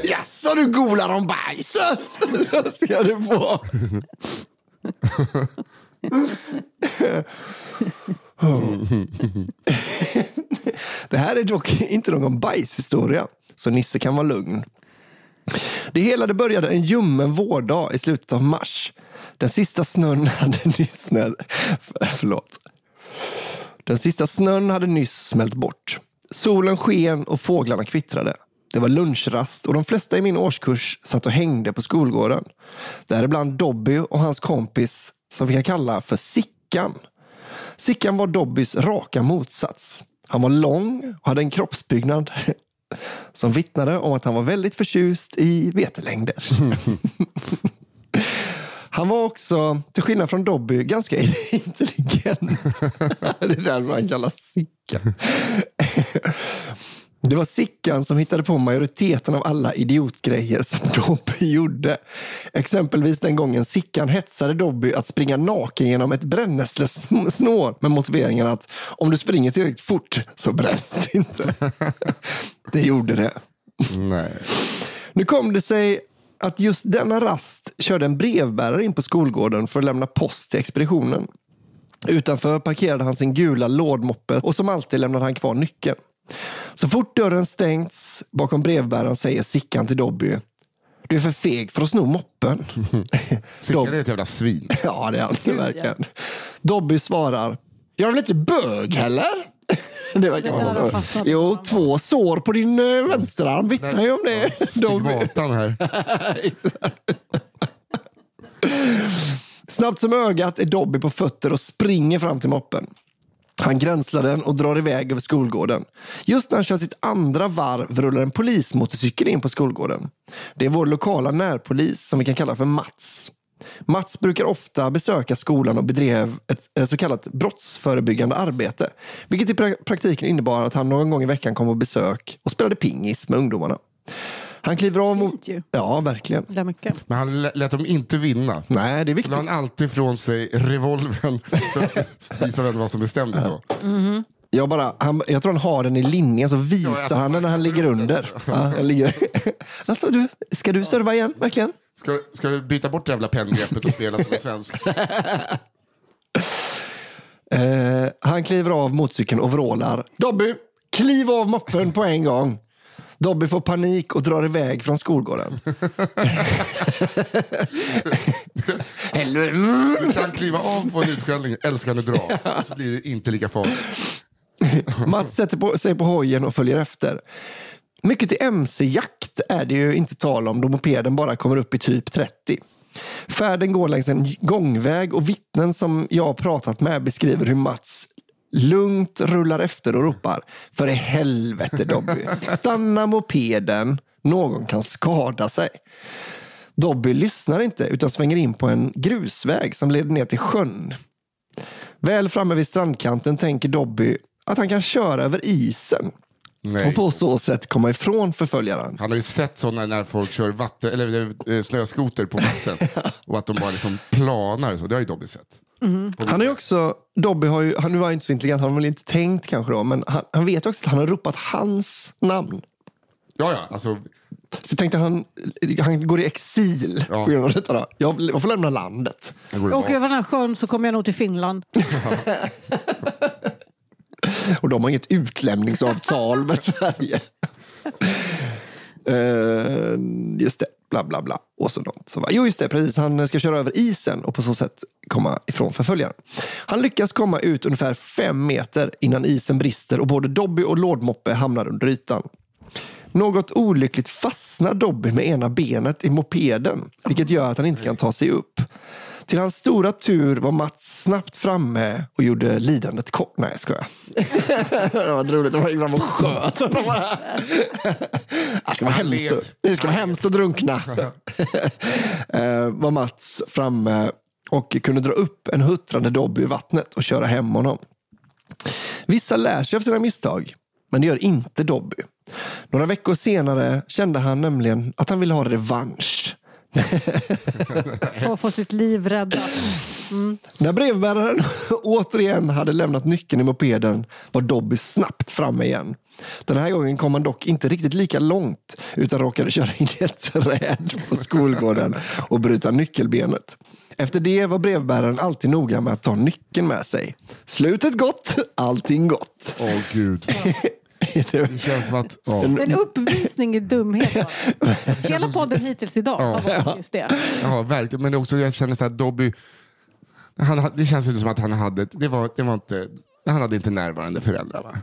A: Jaså, du golar om bajset? Det ska du få. Det här är dock inte någon bajshistoria, så Nisse kan vara lugn. Det hela det började en ljummen vårdag i slutet av mars. Den sista snön hade nyss... Förlåt. Den sista snön hade nyss smält bort. Solen sken och fåglarna kvittrade. Det var lunchrast och de flesta i min årskurs satt och hängde på skolgården. Däribland Dobby och hans kompis som vi kan kalla för Sickan. Sickan var Dobbys raka motsats. Han var lång och hade en kroppsbyggnad som vittnade om att han var väldigt förtjust i vetelängder. Han var också, till skillnad från Dobby, ganska intelligent. Det är därför han kallas Sickan. Det var Sickan som hittade på majoriteten av alla idiotgrejer som Dobby gjorde. Exempelvis den gången Sickan hetsade Dobby att springa naken genom ett brännässlesnår med motiveringen att om du springer tillräckligt fort så bränns det inte. Det gjorde det.
B: Nej.
A: Nu kom det sig att just denna rast körde en brevbärare in på skolgården för att lämna post till expeditionen. Utanför parkerade han sin gula lådmoppe och som alltid lämnade han kvar nyckeln. Så fort dörren stängts bakom brevbäraren säger Sickan till Dobby. Du är för feg för att sno moppen.
B: Sickan är ett jävla svin.
A: ja, det är han verkligen. Dobby svarar. Jag är väl inte bög heller? Det verkar något.
C: fastnat.
A: Jo, två sår på din eh, vänsterarm vittnar ju om det.
B: Stigmatan här.
A: Snabbt som ögat är Dobby på fötter och springer fram till moppen. Han gränslar den och drar iväg över skolgården. Just när han kör sitt andra varv rullar en polismotorcykel in på skolgården. Det är vår lokala närpolis som vi kan kalla för Mats. Mats brukar ofta besöka skolan och bedrev ett så kallat brottsförebyggande arbete. Vilket i pra- praktiken innebar att han någon gång i veckan kom på besök och spelade pingis med ungdomarna. Han kliver av mot... Ja, verkligen.
B: Men han lä- lät dem inte vinna.
A: Nej, det är
B: la han
A: viktigt.
B: alltid ifrån sig att visa vem det var som bestämde så.
A: Jag, bara, han, jag tror han har den i linjen, så visar han den när han ligger under. Ja, jag ligger. Alltså, du, ska du serva igen, verkligen?
B: Ska, ska du byta bort det jävla penngreppet och spela som en svensk?
A: Eh, han kliver av motorcykeln och vrålar. Dobby, kliv av moppen på en gång. Dobby får panik och drar iväg från skolgården.
B: Du kan kliva av på en utskällning, du dra. Så blir det inte lika farligt.
A: Mats sätter på, sig på hojen och följer efter. Mycket till mc-jakt är det ju inte tal om då mopeden bara kommer upp i typ 30. Färden går längs en gångväg och vittnen som jag har pratat med beskriver hur Mats lugnt rullar efter och ropar För i helvete Dobby, stanna mopeden, någon kan skada sig. Dobby lyssnar inte utan svänger in på en grusväg som leder ner till sjön. Väl framme vid strandkanten tänker Dobby att han kan köra över isen
B: Nej.
A: och på så sätt komma ifrån förföljaren.
B: Han har ju sett sådana när folk kör vatten, eller, eh, snöskoter på vatten. och att de bara liksom planar. Så. Det har ju Dobby sett.
A: Han har ju också, Dobby har ju, han nu var han inte så intelligent, han har väl inte tänkt kanske då, men han, han vet också att han har ropat hans namn.
B: Ja, ja, alltså,
A: Så tänkte han, han går i exil
B: Ja.
A: på grund av detta. Då. Jag, jag får lämna landet.
C: Åker jag över den här sjön så kommer jag nog till Finland.
A: Och de har inget utlämningsavtal med Sverige. Uh, just det, bla bla bla. Och så något. Så, jo, just det, precis. Han ska köra över isen och på så sätt komma ifrån förföljaren. Han lyckas komma ut ungefär fem meter innan isen brister och både Dobby och Lådmoppe hamnar under ytan. Något olyckligt fastnar Dobby med ena benet i mopeden, vilket gör att han inte kan ta sig upp. Till hans stora tur var Mats snabbt framme och gjorde lidandet kort. Nej, jag skojar. det var roligt. De gick fram och sköt honom bara. Det ska vara hemskt, det ska vara hemskt att drunkna. eh, var Mats framme och kunde dra upp en huttrande Dobby i vattnet och köra hem honom. Vissa lär sig av sina misstag, men det gör inte Dobby. Några veckor senare kände han nämligen att han ville ha revansch.
C: Och få sitt liv räddat.
A: När brevbäraren återigen hade lämnat nyckeln i mopeden var Dobby snabbt framme igen. Den här gången kom han dock inte riktigt lika långt utan råkade köra in i ett träd på skolgården och bryta nyckelbenet. Efter det var brevbäraren alltid noga med att ta nyckeln med sig. Slutet gott, allting gott.
B: Åh gud. Det känns som att... Ja.
C: En uppvisning i dumhet. Hela podden hittills idag har varit just det.
B: Ja, verkligen. Men också jag känner så här, Dobby, han, ha- det känns inte som att han hade, det var, det var inte, han hade inte närvarande föräldrar va?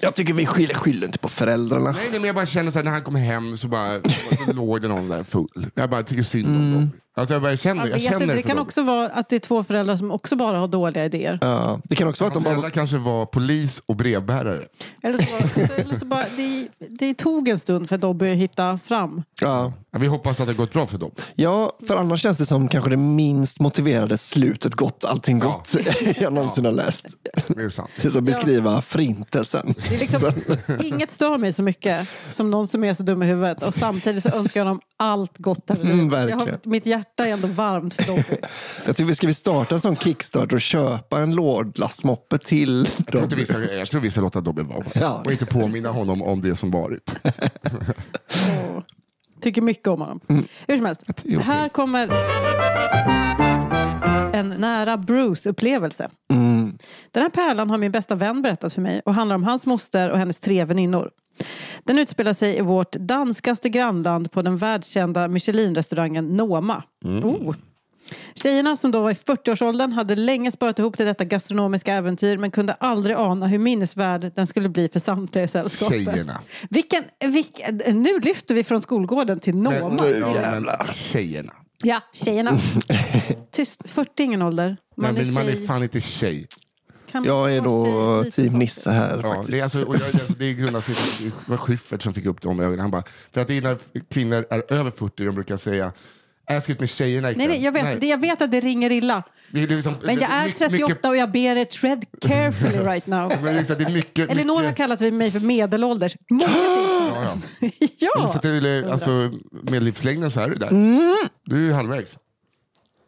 A: Jag tycker vi skyller, skyller inte på föräldrarna.
B: Nej, nej men jag bara känner så här, när han kom hem så bara så låg det någon där full. Jag bara tycker synd om
A: Mm.
B: Dobby. Alltså jag bara känner,
C: Jag
B: jag
C: vet
B: känner
C: det
B: för
C: kan
B: Dobby.
C: också vara att det är två föräldrar som också bara har dåliga idéer.
A: Ja, det kan också vara att de bara...
B: föräldrar kanske var polis och brevbärare.
C: Eller så, bara- eller så bara, det, det tog en stund för Dobby att hitta fram.
A: Ja.
B: Ja, vi hoppas att det har gått bra för dem.
A: ja, för annars känns det som kanske det minst motiverade slutet gott, allting gott jag någonsin har läst.
B: Det är sant.
A: Det är som beskriva förintelsen.
C: Det är liksom, inget stör mig så mycket som någon som är så dum i huvudet och samtidigt så önskar jag dem allt gott.
A: Mm,
C: jag
A: verkligen.
C: har, Mitt hjärta är ändå varmt för Dobby.
A: Jag tycker, ska vi starta en sån kickstart och köpa en lådlastmoppe till
B: Jag tror, inte
A: dem?
B: vi ska, jag tror vi ska låta Dobby vara.
A: Ja.
B: Och inte påminna honom om det som varit.
C: Och tycker mycket om honom. Hur som helst,
B: okej.
C: här kommer en nära Bruce-upplevelse. Den här pärlan har min bästa vän berättat för mig och handlar om hans moster och hennes tre väninnor. Den utspelar sig i vårt danskaste grannland på den världskända Michelin-restaurangen Noma. Oh. Tjejerna som då var i 40-årsåldern hade länge sparat ihop till detta gastronomiska äventyr men kunde aldrig ana hur minnesvärd den skulle bli för samtliga i sällskapet.
B: Tjejerna.
C: Vilken, vilken, nu lyfter vi från skolgården till Noma.
B: Men, ja, men tjejerna.
C: Ja, tjejerna. Tyst, 40 är ingen ålder. Man
B: Man,
C: är
B: men man är fan inte tjej.
C: Kan
A: Jag är
C: tjej,
A: team Nisse här
B: Ja,
A: faktiskt.
B: det, är alltså, och jag, alltså, det grundar sig i det var Schyffert som fick upp de ögonen. Han bara, för att det är när kvinnor är över 40 de brukar säga jag ska ut med tjejerna ikväll.
C: Nej, nej, jag, vet, Det, jag vet att det ringer illa.
B: Det är liksom,
C: Men jag är
B: mycket-
C: 38
B: mycket-
C: och jag ber er tread carefully right now.
B: Men liksom, det är mycket,
C: Elinor har
B: mycket,
C: kallat mig för medelålders.
B: Ja, ja. Så
C: ja!
B: att det är, alltså, med livslängden så är du där.
C: Mm.
B: Du är halvvägs.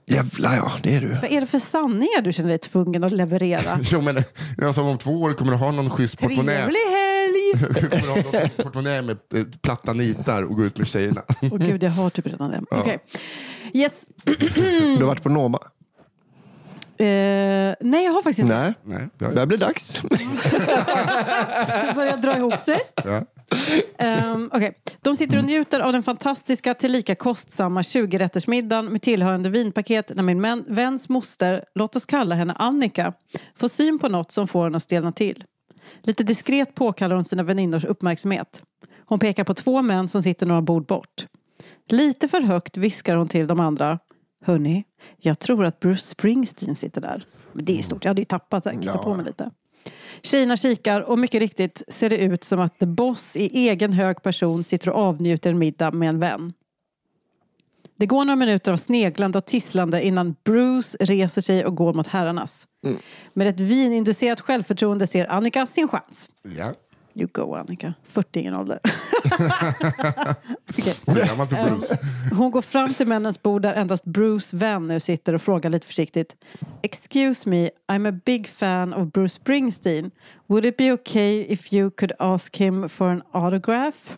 A: Jävlar ja, det är du.
C: Vad är det för sanningar du känner dig tvungen att leverera?
B: Jo, men, alltså, om två år kommer du ha någon schysst portmonnä.
C: Trevlig helg!
B: Du kommer ha någon portmonnä med eh, platta nitar och gå ut med tjejerna.
C: Åh gud, jag har typ redan det. Okej. Yes.
A: Du har varit på Noma?
C: Eh, nej, jag har faktiskt inte.
A: Nej,
B: Nej,
A: det börjar bli dags.
C: Det börjar dra ihop sig.
B: ja.
C: Um, okay. De sitter och njuter av den fantastiska tillika kostsamma 20-rättersmiddagen med tillhörande vinpaket när min män, väns moster, låt oss kalla henne Annika, får syn på något som får henne att stelna till. Lite diskret påkallar hon sina väninnors uppmärksamhet. Hon pekar på två män som sitter några bord bort. Lite för högt viskar hon till de andra. Hörni, jag tror att Bruce Springsteen sitter där. Men det är stort, jag hade ju tappat det. Kissa på mig lite. Tjejerna kikar och mycket riktigt ser det ut som att The Boss i egen hög person sitter och avnjuter en middag med en vän. Det går några minuter av sneglande och tisslande innan Bruce reser sig och går mot herrarnas. Med ett vininducerat självförtroende ser Annika sin chans.
B: ja.
C: You go Annika, 40 ingen ålder.
B: Hon för
C: Ehm. Hon går fram till männens bord där endast Bruce vän nu sitter och frågar lite försiktigt. Excuse me, I'm a big fan of Bruce Springsteen. Would it be okay if you could ask him for an autograph?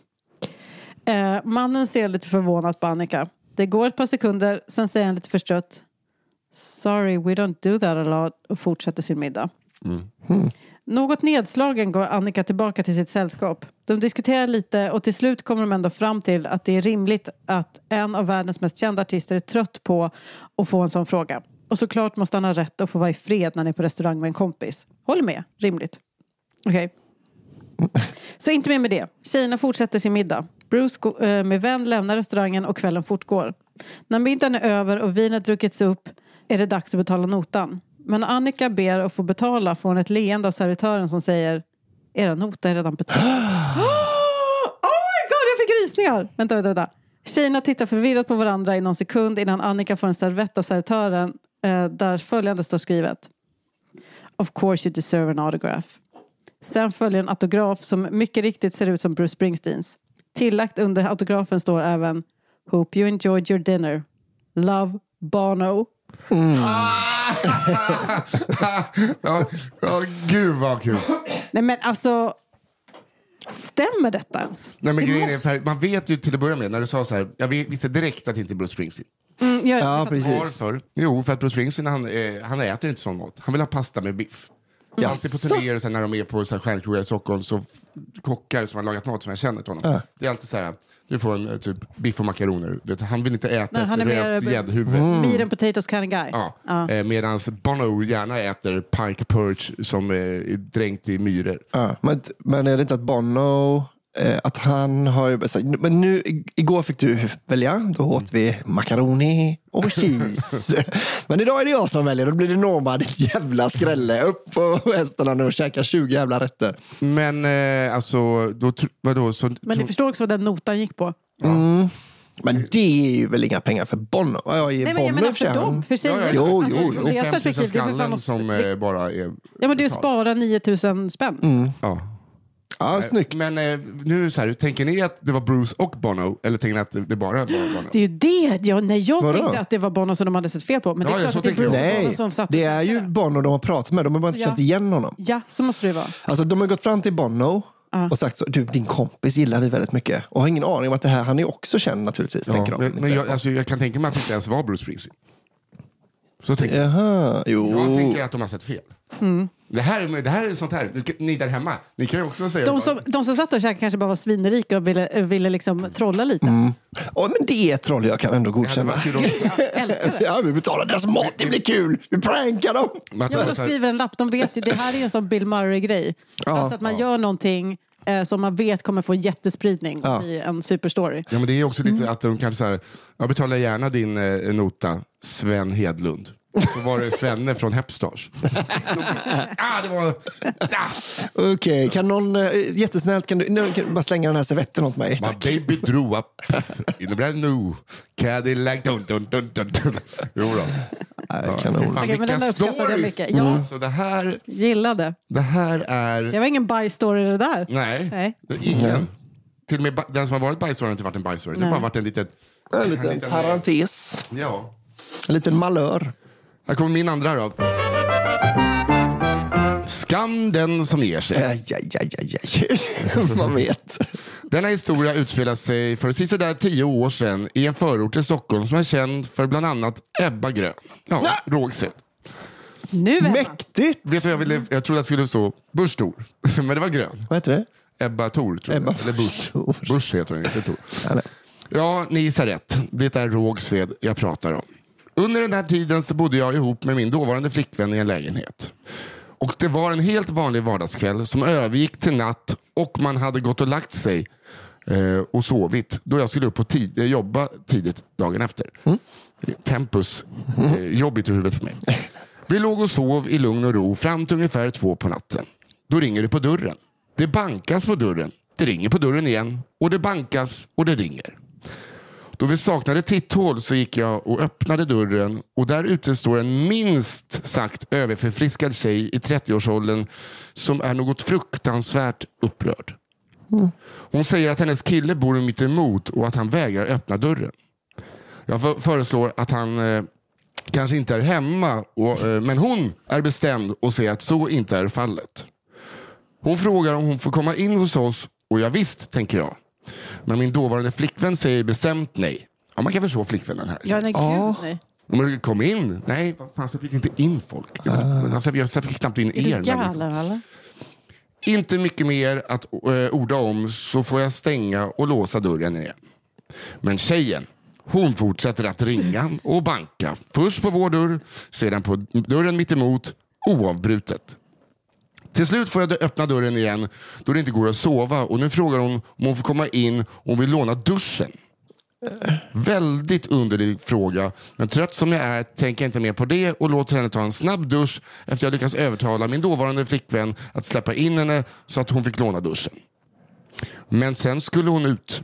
C: Eh, mannen ser lite förvånat på Annika. Det går ett par sekunder, sen säger han lite förstrött. Sorry, we don't do that a lot och fortsätter sin middag. Något nedslagen går Annika tillbaka till sitt sällskap. De diskuterar lite och till slut kommer de ändå fram till att det är rimligt att en av världens mest kända artister är trött på att få en sån fråga. Och såklart måste han ha rätt att få vara i fred när han är på restaurang med en kompis. Håller med, rimligt. Okej. Så inte mer med det. Tjejerna fortsätter sin middag. Bruce eh, med vän lämnar restaurangen och kvällen fortgår. När middagen är över och vinet druckits upp är det dags att betala notan. Men Annika ber att få betala får hon ett leende av servitören som säger Era nota är redan betald. oh my god, jag fick rysningar! Vänta, vänta, vänta. Tjejerna tittar förvirrat på varandra i någon sekund innan Annika får en servett av servitören eh, där följande står skrivet. Of course you deserve an autograph. Sen följer en autograf som mycket riktigt ser ut som Bruce Springsteens. Tillagt under autografen står även Hope you enjoyed your dinner. Love, Bono.
B: ja, ja, gud vad kul.
C: Nej men alltså, stämmer detta ens?
B: Nej, men grejen
C: måste-
B: är, för man vet ju till att börja med, när du sa så här, jag visste direkt att det inte är Bruce Springsteen.
C: Mm, jag,
A: Ja, precis.
B: Varför? Jo, för att Bruce Springsteen han, eh, han äter inte sån mat. Han vill ha pasta med biff.
A: Jaså?
B: Alltid på turnéer så när de är på stjärnkrogar i Stockholm så kockar som har lagat mat som jag känner till honom.
A: Ja.
B: Det är alltid så här, du får en eh, typ biff och makaroner. Han vill inte äta
C: Nej, han är
B: ett
C: mer-
B: rökt gäddhuvud.
C: Meat and potatoes kind of guy.
B: Ja.
C: Ja.
B: Eh, Medan Bono gärna äter pike perch som är dränkt i myror.
A: Ja, men, men är det inte att Bono, att han har ju sagt, men nu igår fick du välja, då åt vi macaroni och cheese. men idag är det jag som väljer, då blir det Norma, ditt jävla skrälle. Upp på hästarna nu och käka 20 jävla rätter.
B: Men eh, alltså, då, vadå? Så,
C: Men
B: så,
C: ni förstår också vad den notan gick på.
A: Men det är ju väl inga pengar för Bono? Ja,
C: Nej, men jag menar
A: för
C: dem, för sig.
B: Ja, ja,
A: Jo,
C: alltså,
A: jo, jo.
C: Deras
B: 5 000
C: perspektiv, det är
B: skallen som
C: det,
B: eh, bara är...
C: Ja men det är spara 9000 spänn.
B: Ja.
A: Ja, snyggt.
B: Men eh, nu så här, tänker ni att det var Bruce och Bono? Eller tänker ni att det, det bara var Bono?
C: Det är ju det. Jag, nej, jag
A: Vadå?
C: tänkte att det var Bono som de hade sett fel på. Men det
B: Ja,
C: är
B: ja,
C: klart
B: så
C: att det är
B: tänker jag
C: Bruce
B: också.
C: Bono
A: Nej,
C: som satt
A: det
C: och
A: är ju. Bono de har pratat med. De har bara inte
C: Ja.
A: känt igen honom.
C: Ja, så måste det vara.
A: Alltså, de har gått fram till Bono och sagt så, du din kompis gillar vi väldigt mycket. Och har ingen aning om att det här, han är också känd naturligtvis. tänker
B: Ja,
A: de.
B: men men jag, alltså, jag kan tänka mig att det inte ens var Bruce Springsteen. Så tänker jag.
A: Jaha, jo.
B: Jag tänker att de har sett fel. Det, här, det här är sånt här, ni där hemma, ni kan ju också säga...
C: De som, de som satt och käkade kanske bara var svinrika och ville, ville liksom trolla lite.
A: Åh, men det är troll jag kan ändå godkänna. Ja, vi betalar deras mat, det blir kul. Vi prankar dem.
B: att
C: Ja, de skriver en lapp. De vet ju, det här är ju en sån Bill Murray-grej. alltså att man gör någonting eh, som man vet kommer få jättespridning
A: Ja.
C: i en superstory.
B: Ja, men det är också lite att de kanske säger, jag betalar gärna din eh, nota, Sven Hedlund. Så var det Svenne från Hepstars. ah, det var... Ah.
A: Okej, kan någon, eh, jättesnällt, kan du nu, kan du bara slänga den här servetten åt mig?
B: My baby drew up in a brand new Cadillac. Dun, dun, dun, dun, dun. Jo då.
A: Kanon.
B: fan,
C: Okej, men den
B: vilka
C: uppskattade jag
B: stories!
C: mycket. Ja.
B: Så det här,
C: Gillade.
B: det här är...
C: Det var ingen bajstory det där.
B: Nej,
C: Nej.
B: det är ingen. Till och med den som har varit bajsstory har inte varit en bajsstory. Det har bara varit en liten...
A: En liten
B: liten-
A: parentes,
B: Ja.
A: en liten malör.
B: Här kommer min andra då. Skam den som ger sig.
A: Aj, aj, aj, aj, aj. Man vet.
B: Denna historia utspelar sig för sisådär tio år sedan i en förort till Stockholm som är känd för bland annat Ebba Grön. Ja, Rågsved.
C: Nu Emma.
A: Mäktigt!
B: Vet du vad jag ville? Jag trodde att det skulle stå Busch Thor, men det var Grön.
A: Vad heter det?
B: Ebba Thor, tror jag.
A: Ebba
B: Eller Busch. Busch heter hon, inte Thor.
A: Ja,
B: ni gissar rätt. Det är Rågsved jag pratar om. Under den här tiden så bodde jag ihop med min dåvarande flickvän i en lägenhet. Och det var en helt vanlig vardagskväll som övergick till natt och man hade gått och lagt sig eh, och sovit då jag skulle upp och tid, eh, jobba tidigt dagen efter. Tempus, eh, jobbigt i huvudet på mig. Vi låg och sov i lugn och ro fram till ungefär två på natten. Då ringer det på dörren. Det bankas på dörren. Det ringer på dörren igen och det bankas och det ringer. Då vi saknade titthål så gick jag och öppnade dörren och där ute står en minst sagt överförfriskad tjej i 30-årsåldern som är något fruktansvärt upprörd. Hon säger att hennes kille bor mitt emot och att han vägrar öppna dörren. Jag för- föreslår att han eh, kanske inte är hemma, och, eh, men hon är bestämd och säger att så inte är fallet. Hon frågar om hon får komma in hos oss och jag visst, tänker jag. Men min dåvarande flickvän säger bestämt nej. Ja, man kan förstå flickvännen här.
C: Ja, nej, gud, nej.
B: Men kom in. Nej, vad fan, släpper inte in folk. Men Alltså, jag släpper knappt in
C: Är
B: er.
C: du
B: människor.
C: galen eller?
B: Inte mycket mer att eh, orda om så får jag stänga och låsa dörren igen. Men tjejen, hon fortsätter att ringa och banka. Först på vår dörr, sedan på dörren mitt emot oavbrutet. Till slut får jag öppna dörren igen då det inte går att sova och nu frågar hon om hon får komma in och hon vill låna duschen. Väldigt underlig fråga, men trött som jag är tänker jag inte mer på det och låter henne ta en snabb dusch efter jag lyckats övertala min dåvarande flickvän att släppa in henne så att hon fick låna duschen. Men sen skulle hon ut.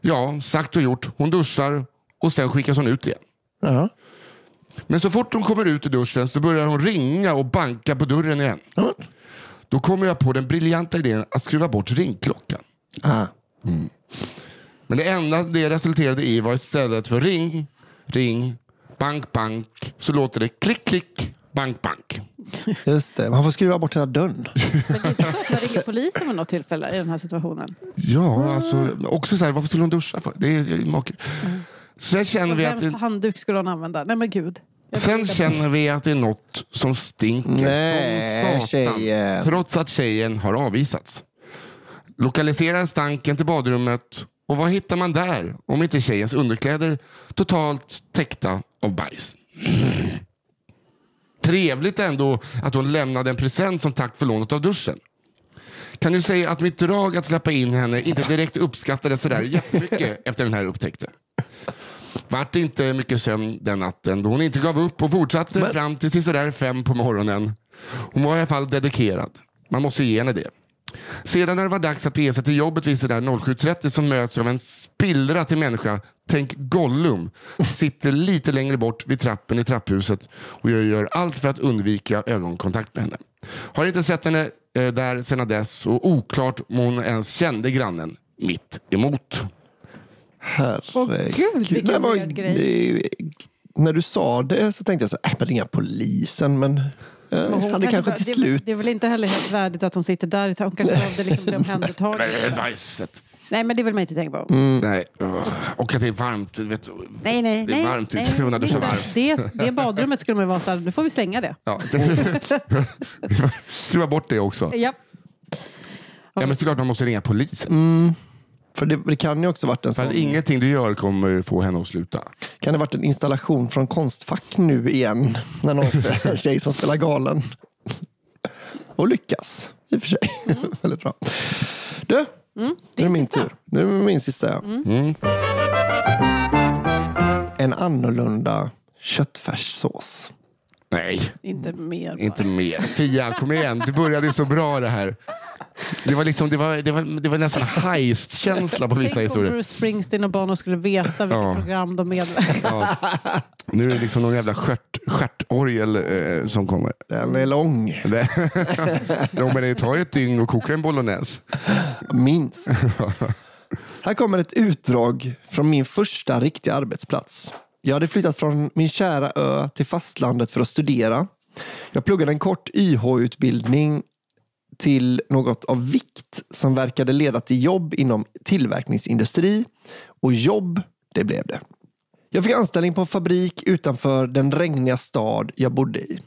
B: Ja, sagt och gjort. Hon duschar och sen skickas hon ut igen.
A: Ja.
B: Men så fort hon kommer ut ur duschen så börjar hon ringa och banka på dörren igen.
A: Ja.
B: Då kommer jag på den briljanta idén att skruva bort ringklockan.
A: Ah.
B: Men det enda det resulterade i var istället för ring, ring, bank, bank, så låter det klick, klick, bank, bank.
A: Just det, man får skruva bort hela dörren.
C: Men det är inte så att man ringer polisen vid något tillfälle i den här situationen.
B: Ja, alltså, också så här, varför skulle hon duscha för? Det är, mak- Sen känner vi att
C: Vems
B: det,
C: handduk skulle hon använda? Nej men gud.
B: Sen känner vi att det är något som stinker
A: Nej,
B: som satan.
A: tjejen.
B: Trots att tjejen har avvisats. Lokaliserar stanken till badrummet och vad hittar man där om inte tjejens underkläder totalt täckta av bajs? Trevligt ändå att hon lämnade en present som tack för lånet av duschen. Kan du säga att mitt drag att släppa in henne inte direkt uppskattades sådär jättemycket efter den här upptäckten? Vart det inte mycket sömn den natten då hon inte gav upp och fortsatte fram till sisådär fem på morgonen. Hon var i alla fall dedikerad. Man måste ge henne det. Sedan när det var dags att bege sig till jobbet vid sådär 07.30 så möts jag av en spillra till människa, tänk Gollum, sitter lite längre bort vid trappen i trapphuset och jag gör allt för att undvika ögonkontakt med henne. Har inte sett henne eh, där sedan dess och oklart om hon ens kände grannen mitt emot.
A: Herregud.
C: Åh gud, vilken
A: Nej, men,
C: weird grej.
A: När du sa det så tänkte jag så här, äh, men ringa polisen. Men eh,
C: Men hon
A: hade kanske
C: bara-
A: till
C: det, är-
A: slut...
C: Det är väl inte heller helt värdigt att hon sitter där. i Hon kanske behövde liksom bli omhändertagen. Nej men det vill man inte tänka på.
B: Nej. Ugh. Och att det är varmt. du Vet,
C: Nej, nej,
B: det är
C: nej,
B: varmt
C: nej,
B: har duschat
C: nej.
B: varmt.
C: Det, det badrummet skulle man vara så här, nu får vi slänga det.
B: Ja. Skruva bort det också.
C: Ja.
B: Ja, men såklart man måste ringa polisen.
A: För det, det kan ju också varit en sån,
B: att ingenting du gör kommer få henne att sluta.
A: kan det varit en installation från Konstfack nu igen. När någon spelar, tjej som spelar galen. Och lyckas, i och för sig. Väldigt bra. Du, nu är det min
C: sista.
A: tur. Nu är det min sista. Ja. En annorlunda köttfärssås.
B: Nej,
C: Inte mer bara.
B: inte mer. Fia, kom igen. Du började ju så bra det här. Det var, liksom, det var, det var, det var nästan heist-känsla på vissa
C: Tänk om
B: historier.
C: Bruce Springsteen och Bono skulle veta vilka
B: Ja.
C: program de medverkar
B: Nu är det liksom någon jävla stjärt, stjärtorgel eh, som kommer.
A: Den är lång,
B: Det, ja, men det tar ju ett dygn att koka en bolognese.
A: minst. Här kommer ett utdrag från min första riktiga arbetsplats. Jag hade flyttat från min kära ö till fastlandet för att studera. Jag pluggade en kort YH-utbildning till något av vikt som verkade leda till jobb inom tillverkningsindustri. Och jobb, det blev det. Jag fick anställning på en fabrik utanför den regniga stad jag bodde i.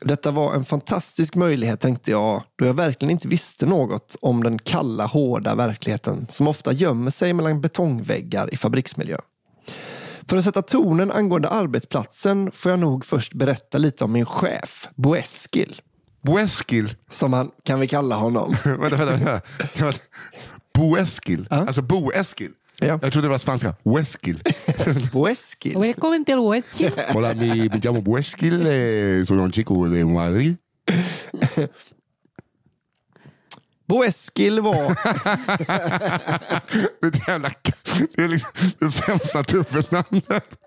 A: Detta var en fantastisk möjlighet tänkte jag, då jag verkligen inte visste något om den kalla, hårda verkligheten som ofta gömmer sig mellan betongväggar i fabriksmiljö. För att sätta tonen angående arbetsplatsen får jag nog först berätta lite om min chef, Boeskil,
B: Boeskil.
A: som han kan vi kalla honom.
B: vänta, vänta, vänta. Boeskil. Alltså Boeskil.
A: Ja.
B: Jag trodde det var spanska. Boeskil.
A: Boeskil?
C: Välkommen till Oeski.
B: Hola, mi, me llamo Boeskil. Eh, soy un chico de Madrid.
A: Boeskil var...
B: Det är, jävla, det är liksom det sämsta dubbelnamnet.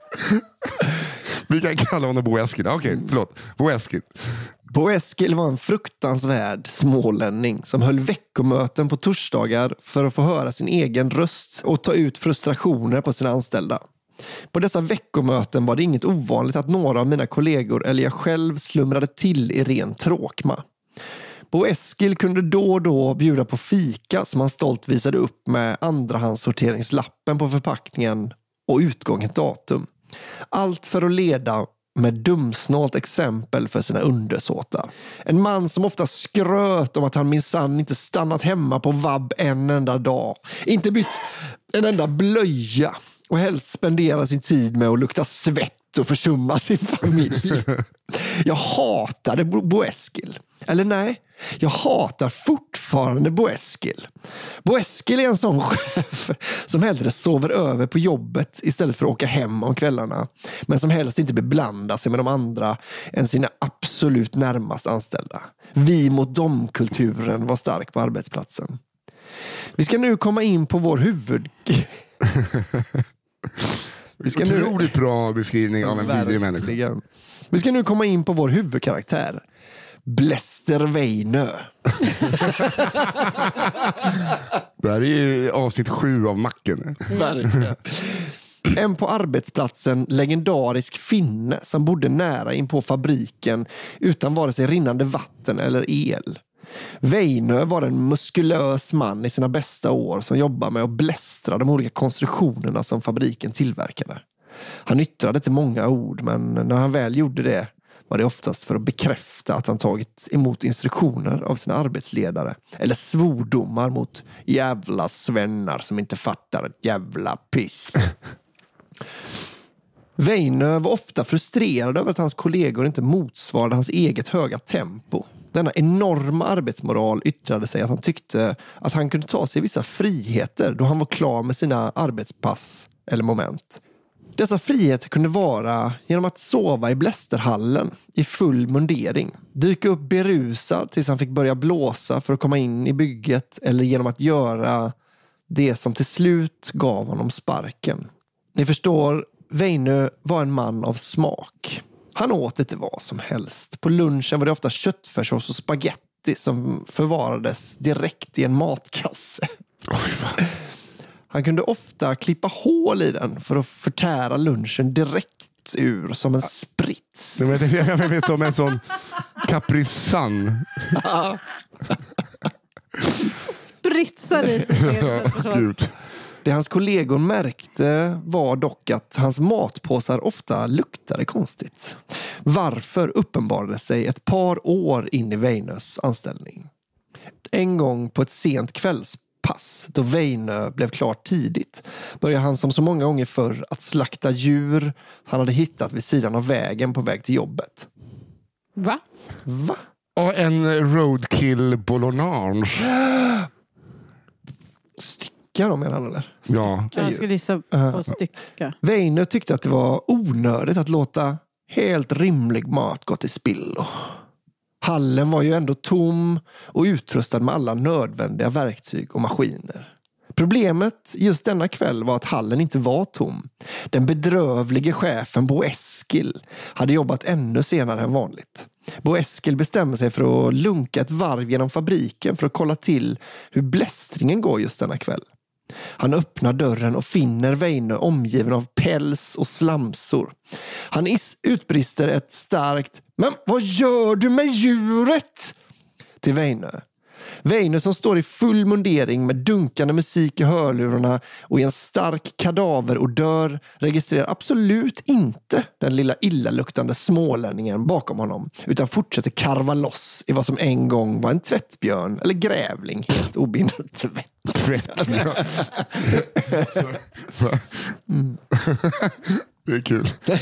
B: Vi kan kalla honom Boeskil. Okej, förlåt. Boeskil.
A: Boeskil var en fruktansvärd smålänning som höll veckomöten på torsdagar för att få höra sin egen röst och ta ut frustrationer på sina anställda. På dessa veckomöten var det inget ovanligt att några av mina kollegor eller jag själv slumrade till i ren tråkma. Bo Eskil kunde då och då bjuda på fika som han stolt visade upp med andrahandssorteringslappen på förpackningen och utgånget datum. Allt för att leda med dumsnålt exempel för sina undersåtar. En man som ofta skröt om att han minsann inte stannat hemma på vab en enda dag. Inte bytt en enda blöja och helst spendera sin tid med att lukta svett och försumma sin familj. Jag hatade Bo Boeskil. Eller nej, jag hatar fortfarande Boeskil. Boeskil är en sån chef som hellre sover över på jobbet istället för att åka hem om kvällarna. Men som helst inte beblandar sig med de andra än sina absolut närmast anställda. Vi mot dem-kulturen var stark på arbetsplatsen. Vi ska nu komma in på vår huvud... Vi ska nu...
B: Otroligt bra beskrivning av en vidrig människa.
A: Vi ska nu komma in på vår huvudkaraktär. Bläster Weinö.
B: Det här är ju avsnitt sju av Macken.
A: Verkligen. En på arbetsplatsen legendarisk finne som bodde nära in på fabriken utan vare sig rinnande vatten eller el. Weinö var en muskulös man i sina bästa år som jobbade med att blästra de olika konstruktionerna som fabriken tillverkade. Han yttrade inte många ord, men när han väl gjorde det var det oftast för att bekräfta att han tagit emot instruktioner av sina arbetsledare eller svordomar mot jävla svennar som inte fattar ett jävla piss. Weinö var ofta frustrerad över att hans kollegor inte motsvarade hans eget höga tempo. Denna enorma arbetsmoral yttrade sig att han tyckte att han kunde ta sig vissa friheter då han var klar med sina arbetspass eller moment. Dessa friheter kunde vara genom att sova i blästerhallen i full mundering, dyka upp berusad tills han fick börja blåsa för att komma in i bygget eller genom att göra det som till slut gav honom sparken. Ni förstår, Veinö var en man av smak. Han åt inte vad som helst. På lunchen var det ofta köttfärssås och spaghetti som förvarades direkt i en matkasse.
B: Oj,
A: han kunde ofta klippa hål i den för att förtära lunchen direkt ur som en sprits.
B: Jag vet, jag vet som en sån Capri Sun.
C: Spritsar i sig
B: Ja, Gud.
A: Det hans kollegor märkte var dock att hans matpåsar ofta luktade konstigt. Varför uppenbarade sig ett par år in i Weinös anställning. En gång på ett sent kvällspass, då Weinö blev klar tidigt, började han som så många gånger förr att slakta djur han hade hittat vid sidan av vägen på väg till jobbet.
C: Va?
A: Va?
B: Och en roadkill bolognage.
A: Stycka dem menar han eller?
B: Ja.
C: Jag skulle gissa på stycka.
A: Weine tyckte att det var onödigt att låta helt rimlig mat gå till spillo. Hallen var ju ändå tom och utrustad med alla nödvändiga verktyg och maskiner. Problemet just denna kväll var att hallen inte var tom. Den bedrövlige chefen Bo Eskil hade jobbat ännu senare än vanligt. Bo Eskil bestämde sig för att lunka ett varv genom fabriken för att kolla till hur blästringen går just denna kväll. Han öppnar dörren och finner Weine omgiven av päls och slamsor. Han utbrister ett starkt “Men vad gör du med djuret?” till Weine. Weine som står i full mundering med dunkande musik i hörlurarna och i en stark kadaverodör registrerar absolut inte den lilla illaluktande smålänningen bakom honom utan fortsätter karva loss i vad som en gång var en tvättbjörn eller grävling helt obindad tvätt.
B: Tvätt. Det är kul.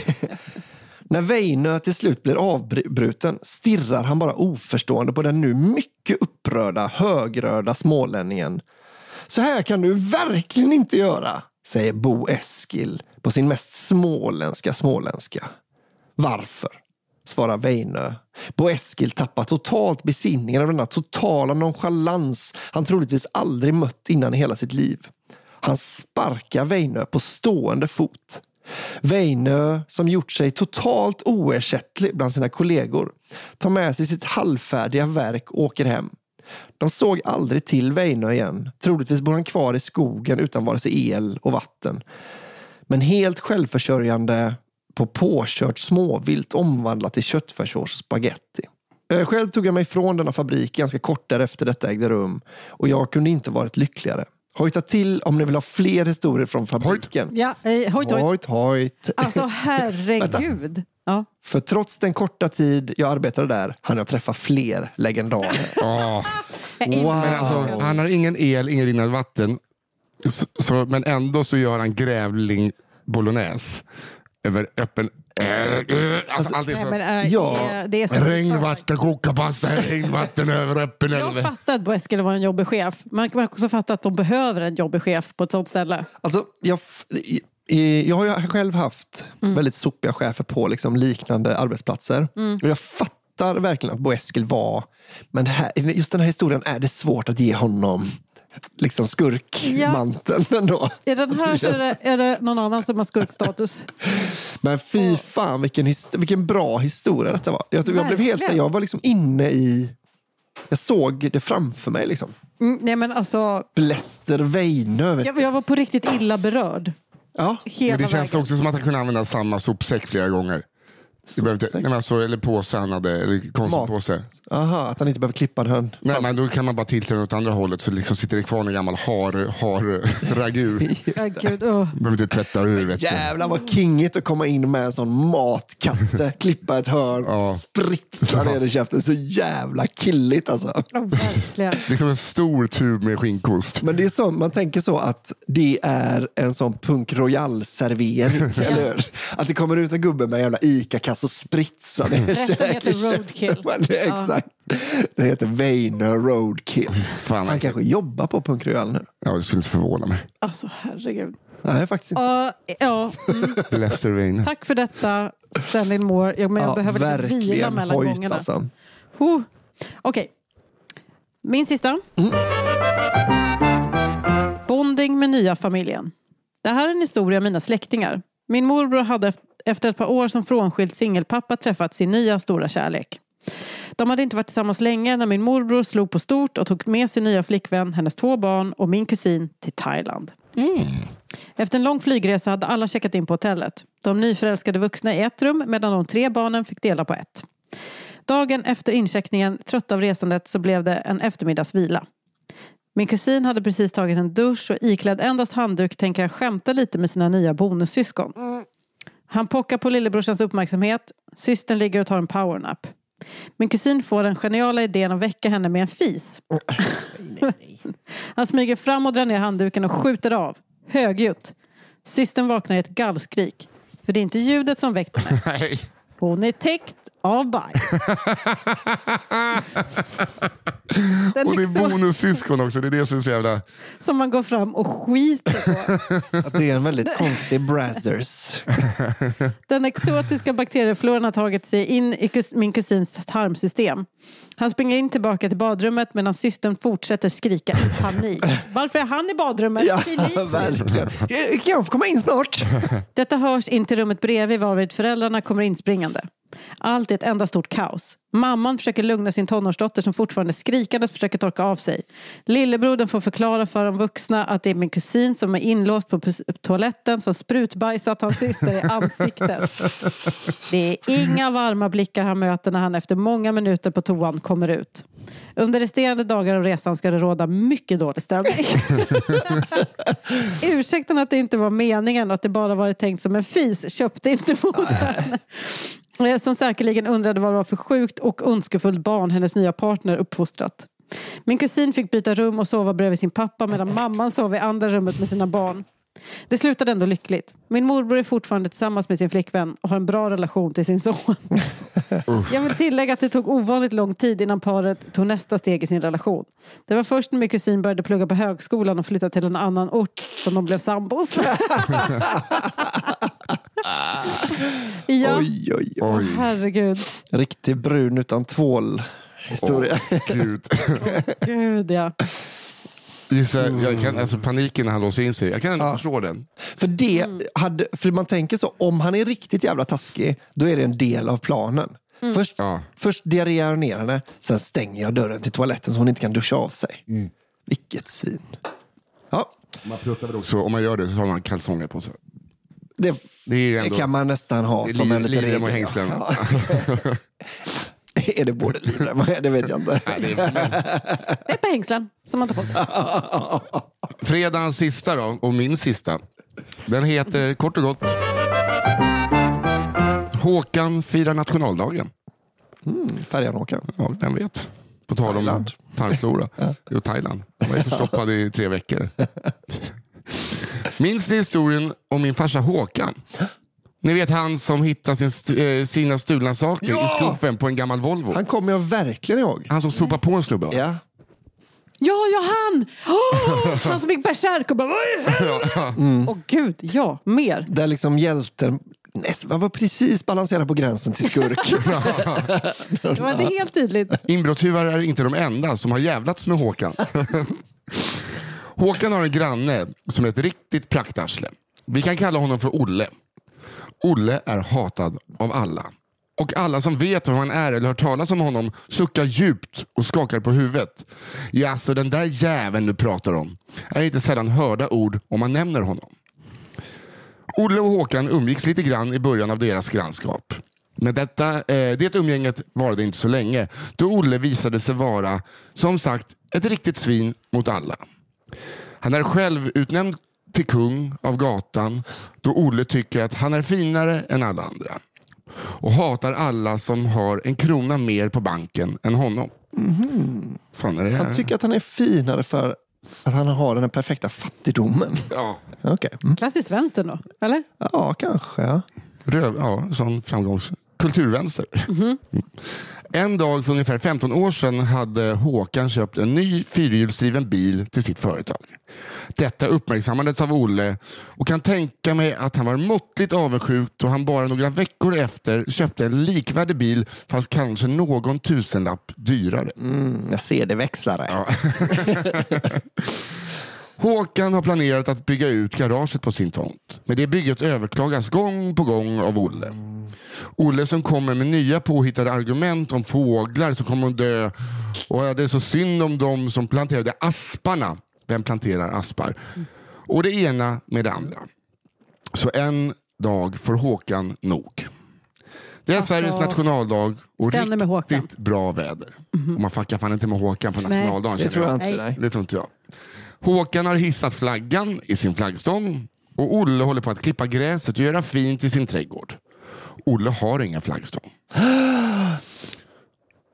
A: När Väinö till slut blir avbruten stirrar han bara oförstående på den nu mycket upprörda, högröda smålänningen. Så här kan du verkligen inte göra, säger Bo Eskil på sin mest småländska småländska. Varför? svarar Väinö. Bo Eskil tappar totalt besinningen av denna totala nonchalans han troligtvis aldrig mött innan i hela sitt liv. Han sparkar Väinö på stående fot. Weinö, som gjort sig totalt oersättlig bland sina kollegor, tar med sig sitt halvfärdiga verk och åker hem. De såg aldrig till Weinö igen. Troligtvis bor han kvar i skogen utan vare sig el och vatten. Men helt självförsörjande på påkört småvilt omvandlat till köttfärssås och spagetti. Eh, själv tog jag mig från denna fabrik ganska kort därefter detta ägde rum och jag kunde inte varit lyckligare. Hojta till om ni vill ha fler historier från fabriken.
C: Ja, eh, hojt, hojt.
A: Hojt, hojt.
C: Alltså herregud. Ja.
A: För trots den korta tid jag arbetade där hann jag träffa fler legendarer.
B: Ja.
A: Wow.
B: Men alltså, han har ingen el, ingen rinnande vatten. Så, så, men ändå så gör han grävling bolognese över öppen... Alltså, allt är
C: Nej, men, äh,
A: Ja.
C: det, är så
B: Regnvatten, koka pasta, regnvatten över öppen
C: Jag fattar att Bo Eskil var en jobbig chef. Man kan också fatta att de behöver en jobbig chef på ett sånt ställe.
A: Alltså, jag, jag har ju själv haft väldigt sopiga chefer på liksom liknande arbetsplatser. Och jag fattar verkligen att Bo Eskil var, men här, just den här historien är det svårt att ge honom liksom skurkmanteln ändå.
C: I den här så är det, är det någon annan som har skurkstatus.
A: Men fy fan vilken, his- vilken bra historia detta var. Jag, jag blev helt, jag var liksom inne i, jag såg det framför mig liksom.
C: Mm, nej men alltså,
A: Bläster Weinö. vet
C: jag, jag var på riktigt illa berörd.
A: Ja.
C: Hela
B: Men det känns
C: vägen.
B: också som att han kunde använda samma sopsäck flera gånger. Det behöver inte, nej, men alltså, eller påse han hade, eller konsumtpåse.
A: Aha, att han inte behöver klippa den.
B: Nej, men då kan man bara tilta den åt andra hållet så liksom sitter det kvar en gammal har, har ragu.
C: Ja, gud, åh.
B: Behöver inte tvätta ur. Vet du.
A: Jävlar vad kingigt att komma in med en sån matkasse, klippa ett hörn,
B: Ja.
A: spritsa ner i käften. Så jävla killigt alltså.
C: Ja, verkligen.
B: Liksom en stor tub med skinkost.
A: Men det är så, man tänker så att det är en sån punk royal-servering, eller hur? Att det kommer ut en gubbe med en jävla ICA-kasse och spritsar ner
C: Rätten heter roadkill.
A: Det är Exakt. Den heter Weiner Roadkill.
B: Fan,
A: Han kanske jobbar på Punk Royal nu.
B: Ja, det skulle inte förvåna mig.
C: Alltså herregud.
A: Nej, faktiskt inte.
C: Ja, ja, mm,
B: Lester Wayne.
C: tack för detta Stanley Moore. Ja, men jag
A: Ja,
C: behöver lite vila
A: verkligen
C: mellan
A: hojt,
C: gångerna.
A: alltså.
C: Oh. Okej. Min sista. Bonding med nya familjen. Det här är en historia av mina släktingar. Min morbror hade efter ett par år som frånskild singelpappa träffat sin nya stora kärlek. De hade inte varit tillsammans länge när min morbror slog på stort och tog med sin nya flickvän, hennes två barn och min kusin till Thailand. Efter en lång flygresa hade alla checkat in på hotellet. De nyförälskade vuxna i ett rum medan de tre barnen fick dela på ett. Dagen efter incheckningen, trött av resandet, så blev det en eftermiddagsvila. Min kusin hade precis tagit en dusch och iklädd endast handduk tänker han skämta lite med sina nya bonussyskon. Han pockar på lillebrorsans uppmärksamhet. Systern ligger och tar en powernap. Min kusin får den geniala idén att väcka henne med en fis. Han smyger fram och drar ner handduken och skjuter av. Högljutt. Systern vaknar i ett gallskrik. För det är inte ljudet som väckt henne.
B: Nej.
C: Hon är täckt av bajs. Den
B: Och det är
C: liksom,
B: bonussyskon också. Det är det som är så jävla...
C: som man går fram och skiter på.
A: Att det är en väldigt konstig Brazzers.
C: Den exotiska bakteriefloran har tagit sig in i kus- min kusins tarmsystem. Han springer in tillbaka till badrummet medan systern fortsätter skrika i panik. Varför är han i badrummet?
A: Ja, verkligen. Eh, Kan jag få komma in snart?
C: Detta hörs in till rummet bredvid varvid föräldrarna kommer inspringande. Allt är ett enda stort kaos. Mamman försöker lugna sin tonårsdotter som fortfarande skrikandes försöker torka av sig. Lillebrodern får förklara för de vuxna att det är min kusin som är inlåst på toaletten som sprutbajsat hans syster i ansiktet. Det är inga varma blickar han möter när han efter många minuter på toan kommer ut. Under resterande dagar av resan ska det råda mycket dålig stämning. Ursäkten att det inte var meningen och att det bara varit tänkt som en fis köpte inte modern. Eh, Som säkerligen undrade vad det var för sjukt och ondskefullt barn hennes nya partner uppfostrat. Min kusin fick byta rum och sova bredvid sin pappa medan mamman sov i andra rummet med sina barn. Det slutade ändå lyckligt. Min morbror är fortfarande tillsammans med sin flickvän och har en bra relation till sin son. Jag vill tillägga att det tog ovanligt lång tid innan paret tog nästa steg i sin relation. Det var först när min kusin började plugga på högskolan och flyttade till en annan ort som de blev sambos. ja,
A: Oj, oj, oj.
C: Åh, herregud.
A: Riktig brun utan tvål historia.
B: Gud.
C: Gud ja.
B: Just det, jag kan, alltså paniken när han låser in sig. Jag kan ändå förstå den.
A: För, det
C: Mm.
A: hade, för man tänker så, om han är riktigt jävla taskig, då är det en del av planen.
C: Mm.
A: Först,
B: Ja.
A: först diarréar jag ner henne, sen stänger jag dörren till toaletten så hon inte kan duscha av sig.
C: Mm.
A: Vilket svin. Ja,
B: Man pruttar väl också. Om man gör det så har man kalsonger på sig.
A: Det,
B: Det är
A: det
B: ändå...
A: kan man nästan ha som en liten
B: livrem och
A: regel.
B: hängslen.
A: Ja. är det både livrem och det vet jag inte.
B: Nej, det är,
C: par hängslen som man tar på sig.
B: fredagens sista då, och min sista. Den heter kort och gott Håkan firar nationaldagen.
A: Färjan Håkan.
B: Ja, vem vet. På tal om
A: Thailand.
B: tarmflora. Jo, Thailand. Han var förstoppad i tre veckor. Minns ni historien om min farsa Håkan? Ni vet han som hittade sin st- eh, sina stulna saker
A: Ja!
B: i skuffen på en gammal Volvo. Han,
A: Han kommer jag verkligen ihåg.
B: som sopade på en snubbe.
A: Ja.
C: Ja, ja han! Oh, han som gick bärsärk och bara... Vad är det här?"
B: Ja.
C: Åh gud, ja, mer.
A: Där liksom hjälten man var precis balanserad på gränsen till skurk.
C: Det var det helt tydligt.
B: Inbrottstjuvar är inte de enda som har jävlats med Håkan. Håkan har en granne som är ett riktigt praktarsle. Vi kan kalla honom för Olle. Olle är hatad av alla. Och alla som vet vem han är eller hört talas om honom suckar djupt och skakar på huvudet. Ja, så den där jäveln du pratar om är inte sällan hörda ord om man nämner honom. Olle och Håkan umgicks lite grann i början av deras grannskap. Men detta, eh, det umgänget varade inte så länge då Olle visade sig vara, som sagt, ett riktigt svin mot alla. Han är själv utnämnd till kung av gatan då Olle tycker att han är finare än alla andra och hatar alla som har en krona mer på banken än honom.
A: Mm.
B: Fan är det här?
A: Han tycker att han är finare för att han har den perfekta fattigdomen.
B: Ja.
A: Okej. Mm.
C: Klassiskt vänster då, eller?
A: Ja, kanske.
B: Röv, ja, sån framgångs... Kulturvänster. Mm. En dag för ungefär 15 år sedan hade Håkan köpt en ny fyrhjulsdriven bil till sitt företag. Detta uppmärksammades av Olle och kan tänka mig att han var måttligt avundsjuk då han bara några veckor efter köpte en likvärdig bil fast kanske någon tusenlapp dyrare.
A: Mm, jag ser det växlare.
B: Ja. Håkan har planerat att bygga ut garaget på sin tomt. Men det bygget överklagas gång på gång av Olle. Olle som kommer med nya påhittade argument om fåglar som kommer att dö. Och det är så synd om dem som planterade asparna. Vem planterar aspar? Och det ena med det andra. Så en dag får Håkan nog. Det är
C: Alltså,
B: Sveriges nationaldag och
C: känner med Håkan.
B: riktigt bra väder. Och man fuckar fan inte med Håkan på nationaldagen.
A: Det
B: känner
A: tror jag
C: Nej.
A: inte. Nej.
B: det tror inte jag. Håkan har hissat flaggan i sin flaggstång och Olle håller på att klippa gräset och göra fint i sin trädgård. Olle har ingen flaggstång.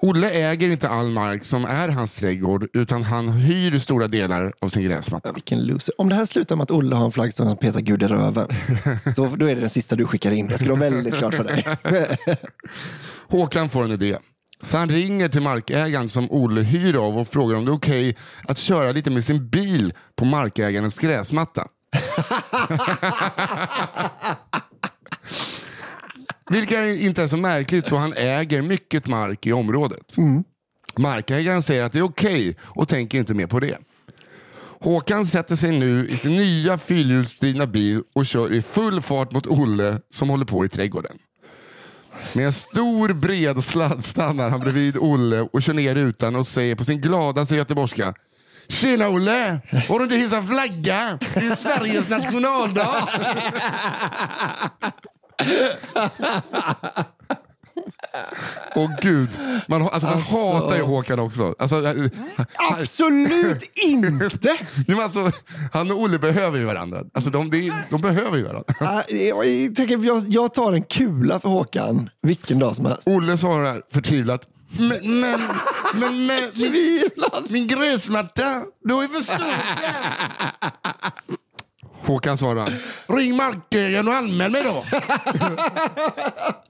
B: Olle äger inte all mark som är hans trädgård utan han hyr stora delar av sin gräsmatta.
A: Vilken loser. Om det här slutar med att Olle har en flaggstång som petar Gud i röven, då, då är det den sista du skickar in. Det skulle vara väldigt klart för dig.
B: Håkan får en idé. Så han ringer till markägaren som Olle hyr av och frågar om det är okej att köra lite med sin bil på markägarens gräsmatta. Vilket inte är så märkligt då han äger mycket mark i området. Markägaren säger att det är okej och tänker inte mer på det. Håkan sätter sig nu i sin nya fyrhjulsdrivna bil och kör i full fart mot Olle som håller på i trädgården. Med en stor bred sladd stannar han bredvid Olle och kör ner rutan och säger på sin gladaste göteborgska Tjena Olle! Har du inte hissat flagga? Det är Sveriges nationaldag! Åh gud, man, alltså, man hatar ju Håkan också. Alltså,
A: Absolut inte!
B: ja, alltså, han och Olle behöver ju varandra. Alltså, de, de, de behöver ju varandra.
A: Jag, tänker, jag, jag tar en kula för Håkan vilken dag som helst.
B: Olle svarar förtvivlat. Men, men, men, men min, min gräsmatta, du ju förstört den. Håkan svarar. Ring markägaren och anmäl mig då.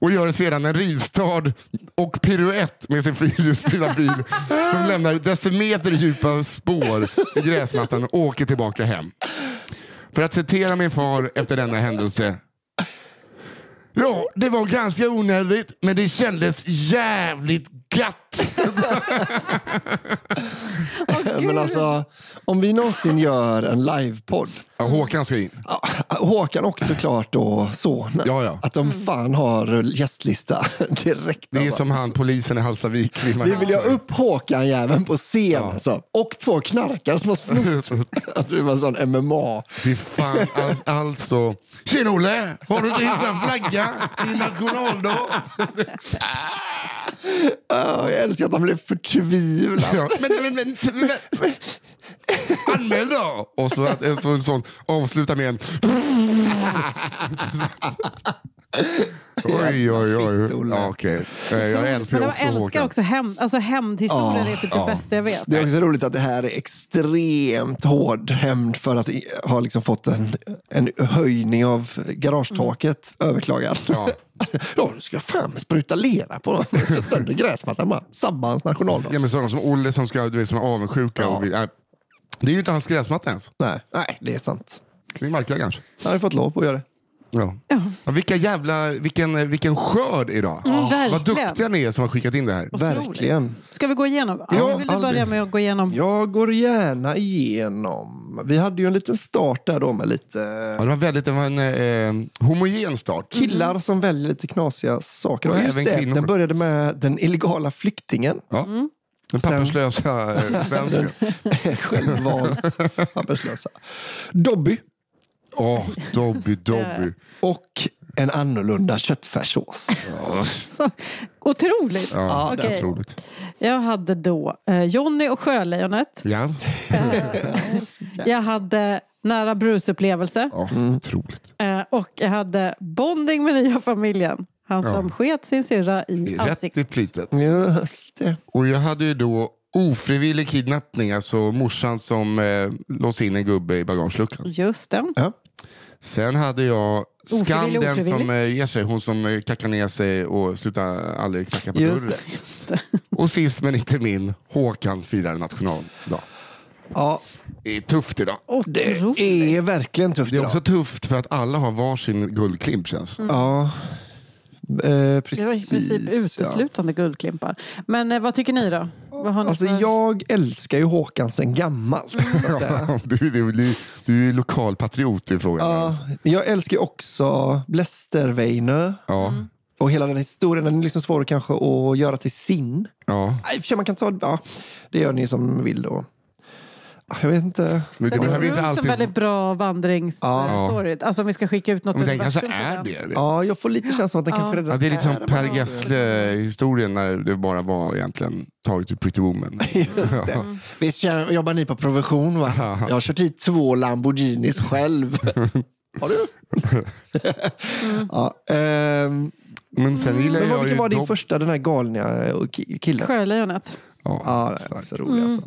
B: och gör sedan en rivstad och piruett med sin fyrhjulsdrivna bil som lämnar decimeter djupa spår i gräsmattan och åker tillbaka hem. För att citera min far efter denna händelse Ja, det var ganska onödigt, men det kändes jävligt gött.
A: Men alltså, om vi någonsin gör en livepodd,
B: Ja, Håkan ska in.
A: Håkan och såklart då sonen,
B: Ja, ja.
A: att de fan har gästlista direkt.
B: Det är
A: alltså.
B: som han polisen i Hallstavik.
A: Vi vill ju ha upp Håkan jäveln på scen alltså. Och två knarkare som har snott. Att du var en sån MMA.
B: Fy fan, all, alltså. Tjena Olle, har du inte hissat flagga i nationaldag?
A: Ah, jag älskar att han blev förtvivlad.
B: Ja. Men, men, men, men, men. Anmäl då! Och så att en sån, sån avsluta med en... Oj, oj, oj. Ja. Eh, Jag älskar
C: Men
B: också
C: jag älskar
B: Håkan.
C: också hämnd. Alltså hämndhistorier är typ det bästa jag vet.
A: Det är också roligt att det här är extremt hård hämnd för att ha liksom fått en, en höjning av garagetaket överklagad.
B: Ja.
A: Ja, du ska fan spruta lera på dem. Du ska sönder gräsmattan bara. Sabba hans nationaldag.
B: Ja, men sådana som Olle som, ska, du vet, som är avundsjuka.
A: Ja.
B: Och nej, det är ju inte hans gräsmatta ens.
A: Nej, nej, det är sant.
B: Det är markägarens.
A: Han har fått lov att göra det.
B: Ja.
C: Ja.
B: Ja, vilka jävla, vilken, vilken skörd idag.
C: Mm,
B: Vad
C: verkligen.
B: duktiga ni är som har skickat in det här.
A: Verkligen.
C: Ska vi gå igenom?
A: Ja,
C: Vill du börja med att gå igenom?
A: Jag går gärna igenom. Vi hade ju en liten start där då med lite
B: Ja, det var väldigt det var en eh, homogen start.
A: killar som väljer lite knasiga saker.
B: Och
A: Och just
B: även
A: det,
B: kvinnor.
A: den började med den illegala flyktingen.
B: Ja. Den papperslösa eh, svensken.
A: Självvalt papperslösa. Dobby
B: Åh, Dobby, Dobby.
A: och en annorlunda köttfärssås.
C: Så, otroligt!
B: Ja,
C: Okej.
B: det är otroligt.
C: Jag hade då eh, Jonny och Sjölejonet.
B: Ja,
C: Jag hade Nära brusupplevelse.
B: ja otroligt.
C: Eh, och jag hade Bonding med nya familjen. Han som sket sin syrra i
B: Rätt i
C: ansiktet.
B: plytet.
A: Just det.
B: Och jag hade ju då ofrivillig kidnappning, alltså morsan som eh, låste in en gubbe i bagageluckan.
C: Just det.
A: Ja.
B: Sen hade jag Skam den som eh, ger sig, hon som eh, kackar ner sig och slutar aldrig knacka på
A: Just
B: dörren.
A: det.
B: Och sist men inte min, Håkan firar nationaldag.
A: Ja,
B: Det är tufft idag.
A: det
C: Otroligt.
A: är verkligen tufft
B: Det är
A: idag.
B: också tufft för att alla har varsin guldklimp känns.
A: Ja, eh, precis.
C: Det var i princip
A: ja.
C: uteslutande guldklimpar. Men eh, vad tycker ni då?
A: Alltså
C: för-
A: jag älskar ju Håkan sen gammalt. så att säga.
B: Du, du, du, du är lokalpatriot i frågan.
A: Ja, jag älskar också Blästerveinö
B: Ja.
C: Mm.
A: och hela den historien. Den är liksom svår kanske att göra till sin.
B: ja.
A: Nej, i och för sig, man kan ta, ja, det gör ni som vill då. Jag vet inte.
B: Men det behöver
C: är
B: inte alltid...
C: en väldigt bra vandringsstory. Alltså om vi ska skicka ut något
B: Men den kanske
C: till
B: är det.
A: Ja, jag får lite känslan att den kanske redan
B: Ja, det är lite som Per Gessle-historien när det bara var egentligen taget ur Pretty Woman.
A: Just det. Visst känner- jobbar ni på provision va? Jag har kört hit två Lamborghinis själv. Har du? ja, ehm,
B: Men sen gillar
A: men
B: jag
A: vilken var din första, den här galniga eh, ki- killen?
C: Sjölejonet.
B: Ja,
A: Ja, det är så rolig alltså.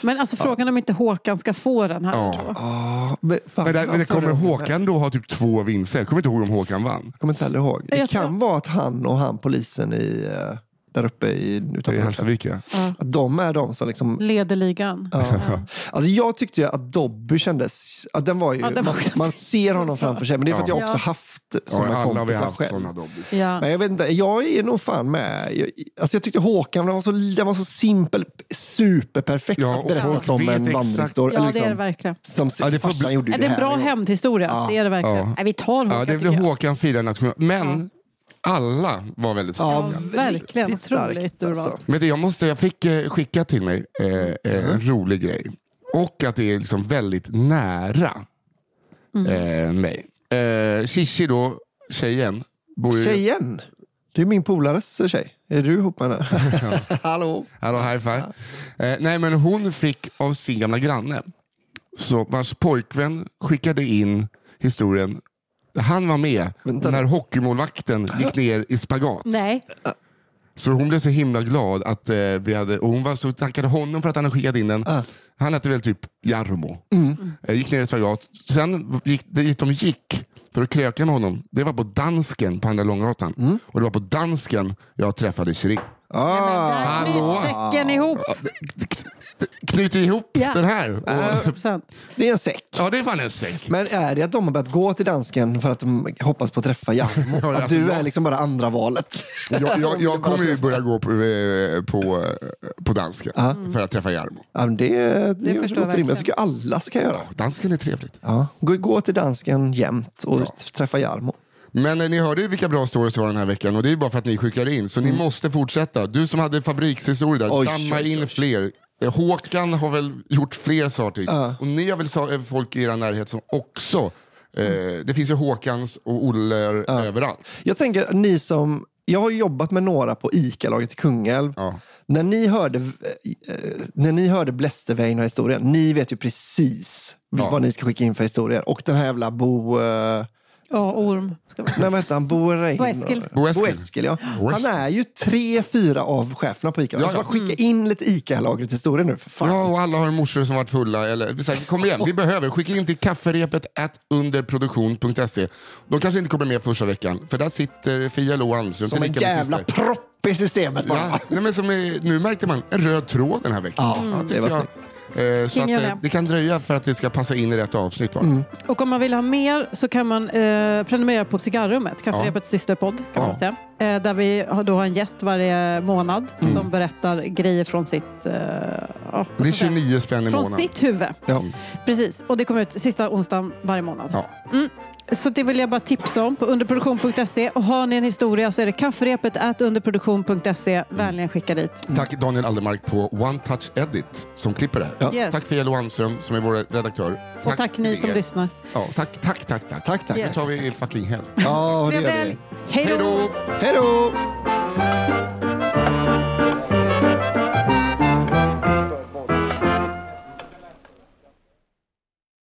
C: Men alltså frågan om inte Håkan ska få den här.
B: Ja.
C: då.
A: Ja, men, fan,
B: Men, där, men det kommer Håkan då ha typ två vinster? Jag kommer inte ihåg om Håkan vann.
A: Jag kommer inte heller ihåg. Det
C: Jag
A: kan
C: tror-
A: vara att han och han polisen i, eh, där uppe i,
B: I
A: utanför
B: Hälsavik ja.
A: att de är de som liksom
C: Leder ligan.
A: Ja. Alltså jag tyckte ju att Dobby kändes... Att den var ju,
C: Ja, den var
A: man, man ser honom framför sig, men det är för att jag
C: Ja.
A: också haft
B: ja
A: sådana
B: alla har vi
A: kompisar
B: haft
A: själv.
B: sådana Dobby.
C: Ja.
A: Men jag, vet inte, jag är nog fan med. Jag, alltså jag tyckte Håkan den var, så, den var så simpel, superperfekt
B: Ja,
A: att berätta som en vandringsstory.
C: Ja, det är det
A: liksom,
C: verkligen.
A: som
B: Ja, det får bli-
A: gjorde
C: Ja, det är en bra
A: gång.
C: hämndhistoria.
A: Ja.
C: Det är det verkligen.
B: Ja.
C: Nej, vi tar Håkan
B: Ja, det
C: jag.
B: Håkan firar national. Men alla var väldigt
A: Ja,
B: starka.
C: verkligen.
A: riktigt starkt,
C: Otroligt
A: alltså.
B: Men det, jag, måste, jag fick eh, skicka till mig eh, eh, en rolig grej. Och att det är liksom väldigt nära eh, mig. Eh, Shishi då, tjejen, bor ju...
A: Tjejen, det är min polares tjej. Är du ihop med henne? Hallå?
B: Hallå, high five. Eh, nej, men hon fick av sin gamla granne, så vars pojkvän skickade in historien. Han var med
A: Vänta
B: när hockeymålvakten gick ner i spagat.
C: Nej,
B: Så hon blev så himla glad att eh, vi hade, och hon var så tackade honom för att han hade skickat in den.
A: Ah.
B: Han hette väl typ Jarmo.
A: Mm.
B: Eh, gick ner i spagat. Sen gick, det dit de gick för att kröka med honom, det var på Dansken på Andra Långgatan.
A: Mm.
B: Och det var på Dansken jag träffade Shirin.
A: Ah,
C: där knyts säcken ihop.
B: Knyter ihop
C: Ja.
B: den här. Och,
C: 100%.
A: det är en säck.
B: ja, det är fan en säck.
A: Men är det att de har börjat gå till dansken för att de hoppas på att träffa Jarmo?
B: Ja,
A: att
B: alltså,
A: du
B: jag-
A: är liksom bara andra valet?
B: Jag, jag, jag kommer ju börja gå på, eh, på, på Dansken för att träffa Jarmo.
A: Ja, det, det, det låter rimligt. Jag tycker alla ska göra.
B: Dansken är trevligt.
A: Ja. Gå, gå till dansken jämt och träffa Jarmo.
B: Men eh, ni hörde ju vilka bra stories det var den här veckan och det är bara för att ni skickar in. Så ni måste fortsätta. Du som hade fabrikshistorier där,
A: Mm. Oj,
B: damma
A: oj,
B: in
A: oj.
B: fler. Eh, Håkan har väl gjort fler saker. Och ni har väl eh, folk i er närhet som också... Eh, det finns ju Håkans och Oller överallt.
A: Jag tänker, ni som... Jag har jobbat med några på ICA-laget i Kungälv.
B: Ja.
A: När ni hörde, eh, när ni hörde Blästervein historien, ni vet ju precis
B: Ja.
A: vad ni ska skicka in för historier. Och den här jävla Bo... Eh,
C: Ja, orm. Ska man.
A: nej, vad han? Bo Rein.
C: Bo Eskil.
B: Bo Eskil.
A: Bo Eskil, ja. Han är ju tre, fyra av cheferna på ICA.
B: Ja,
A: Jag ska
B: ja.
A: bara skicka in lite ICA-lagret historia nu, för fan.
B: Ja, och alla har morsor som varit fulla. Eller, så här, kom igen, vi behöver. Skicka in till kafferepet at underproduktion.se. De kanske inte kommer med första veckan, för där sitter Fia Lo.
A: Som en
B: tillika med
A: jävla
B: syster.
A: propp i systemet bara.
B: Ja, nej, men som är, nu märkte man en röd tråd den här veckan.
A: Ja, det
B: tycker
A: var
B: jag.
A: snyggt.
B: Eh, så att, eh,
C: det.
B: kan dröja för att det ska passa in i rätt avsnitt. Bara.
A: Mm.
C: Och om man vill ha mer så kan man eh, prenumerera på Cigarrummet, Kafferepets systerpodd. Kan
B: Ja.
C: man säga. Eh, där vi har, då har en gäst varje månad som berättar grejer från sitt, eh, ja, vad
B: Det är
C: ska jag säga?
B: 29 spänn i
C: från
B: månaden.
C: sitt huvud.
A: Ja.
C: Precis, och det kommer ut sista onsdagen varje månad.
B: Ja.
C: Så det vill jag bara tipsa om på underproduktion.se. Och har ni en historia så är det kafferepet at underproduktion.se. Vänligen skicka dit.
B: Tack Daniel Aldermark på One Touch Edit som klipper det här.
A: Ja.
C: Yes.
B: Tack för Jello Almström som är vår redaktör.
C: Och tack ni som
B: er.
C: lyssnar.
B: Ja, tack, tack, tack, tack.
A: Tack, tack.
B: Nu
C: Yes.
B: tar vi fucking helg.
A: Ja, det gör vi.
C: Hej
B: då!
A: Hej då!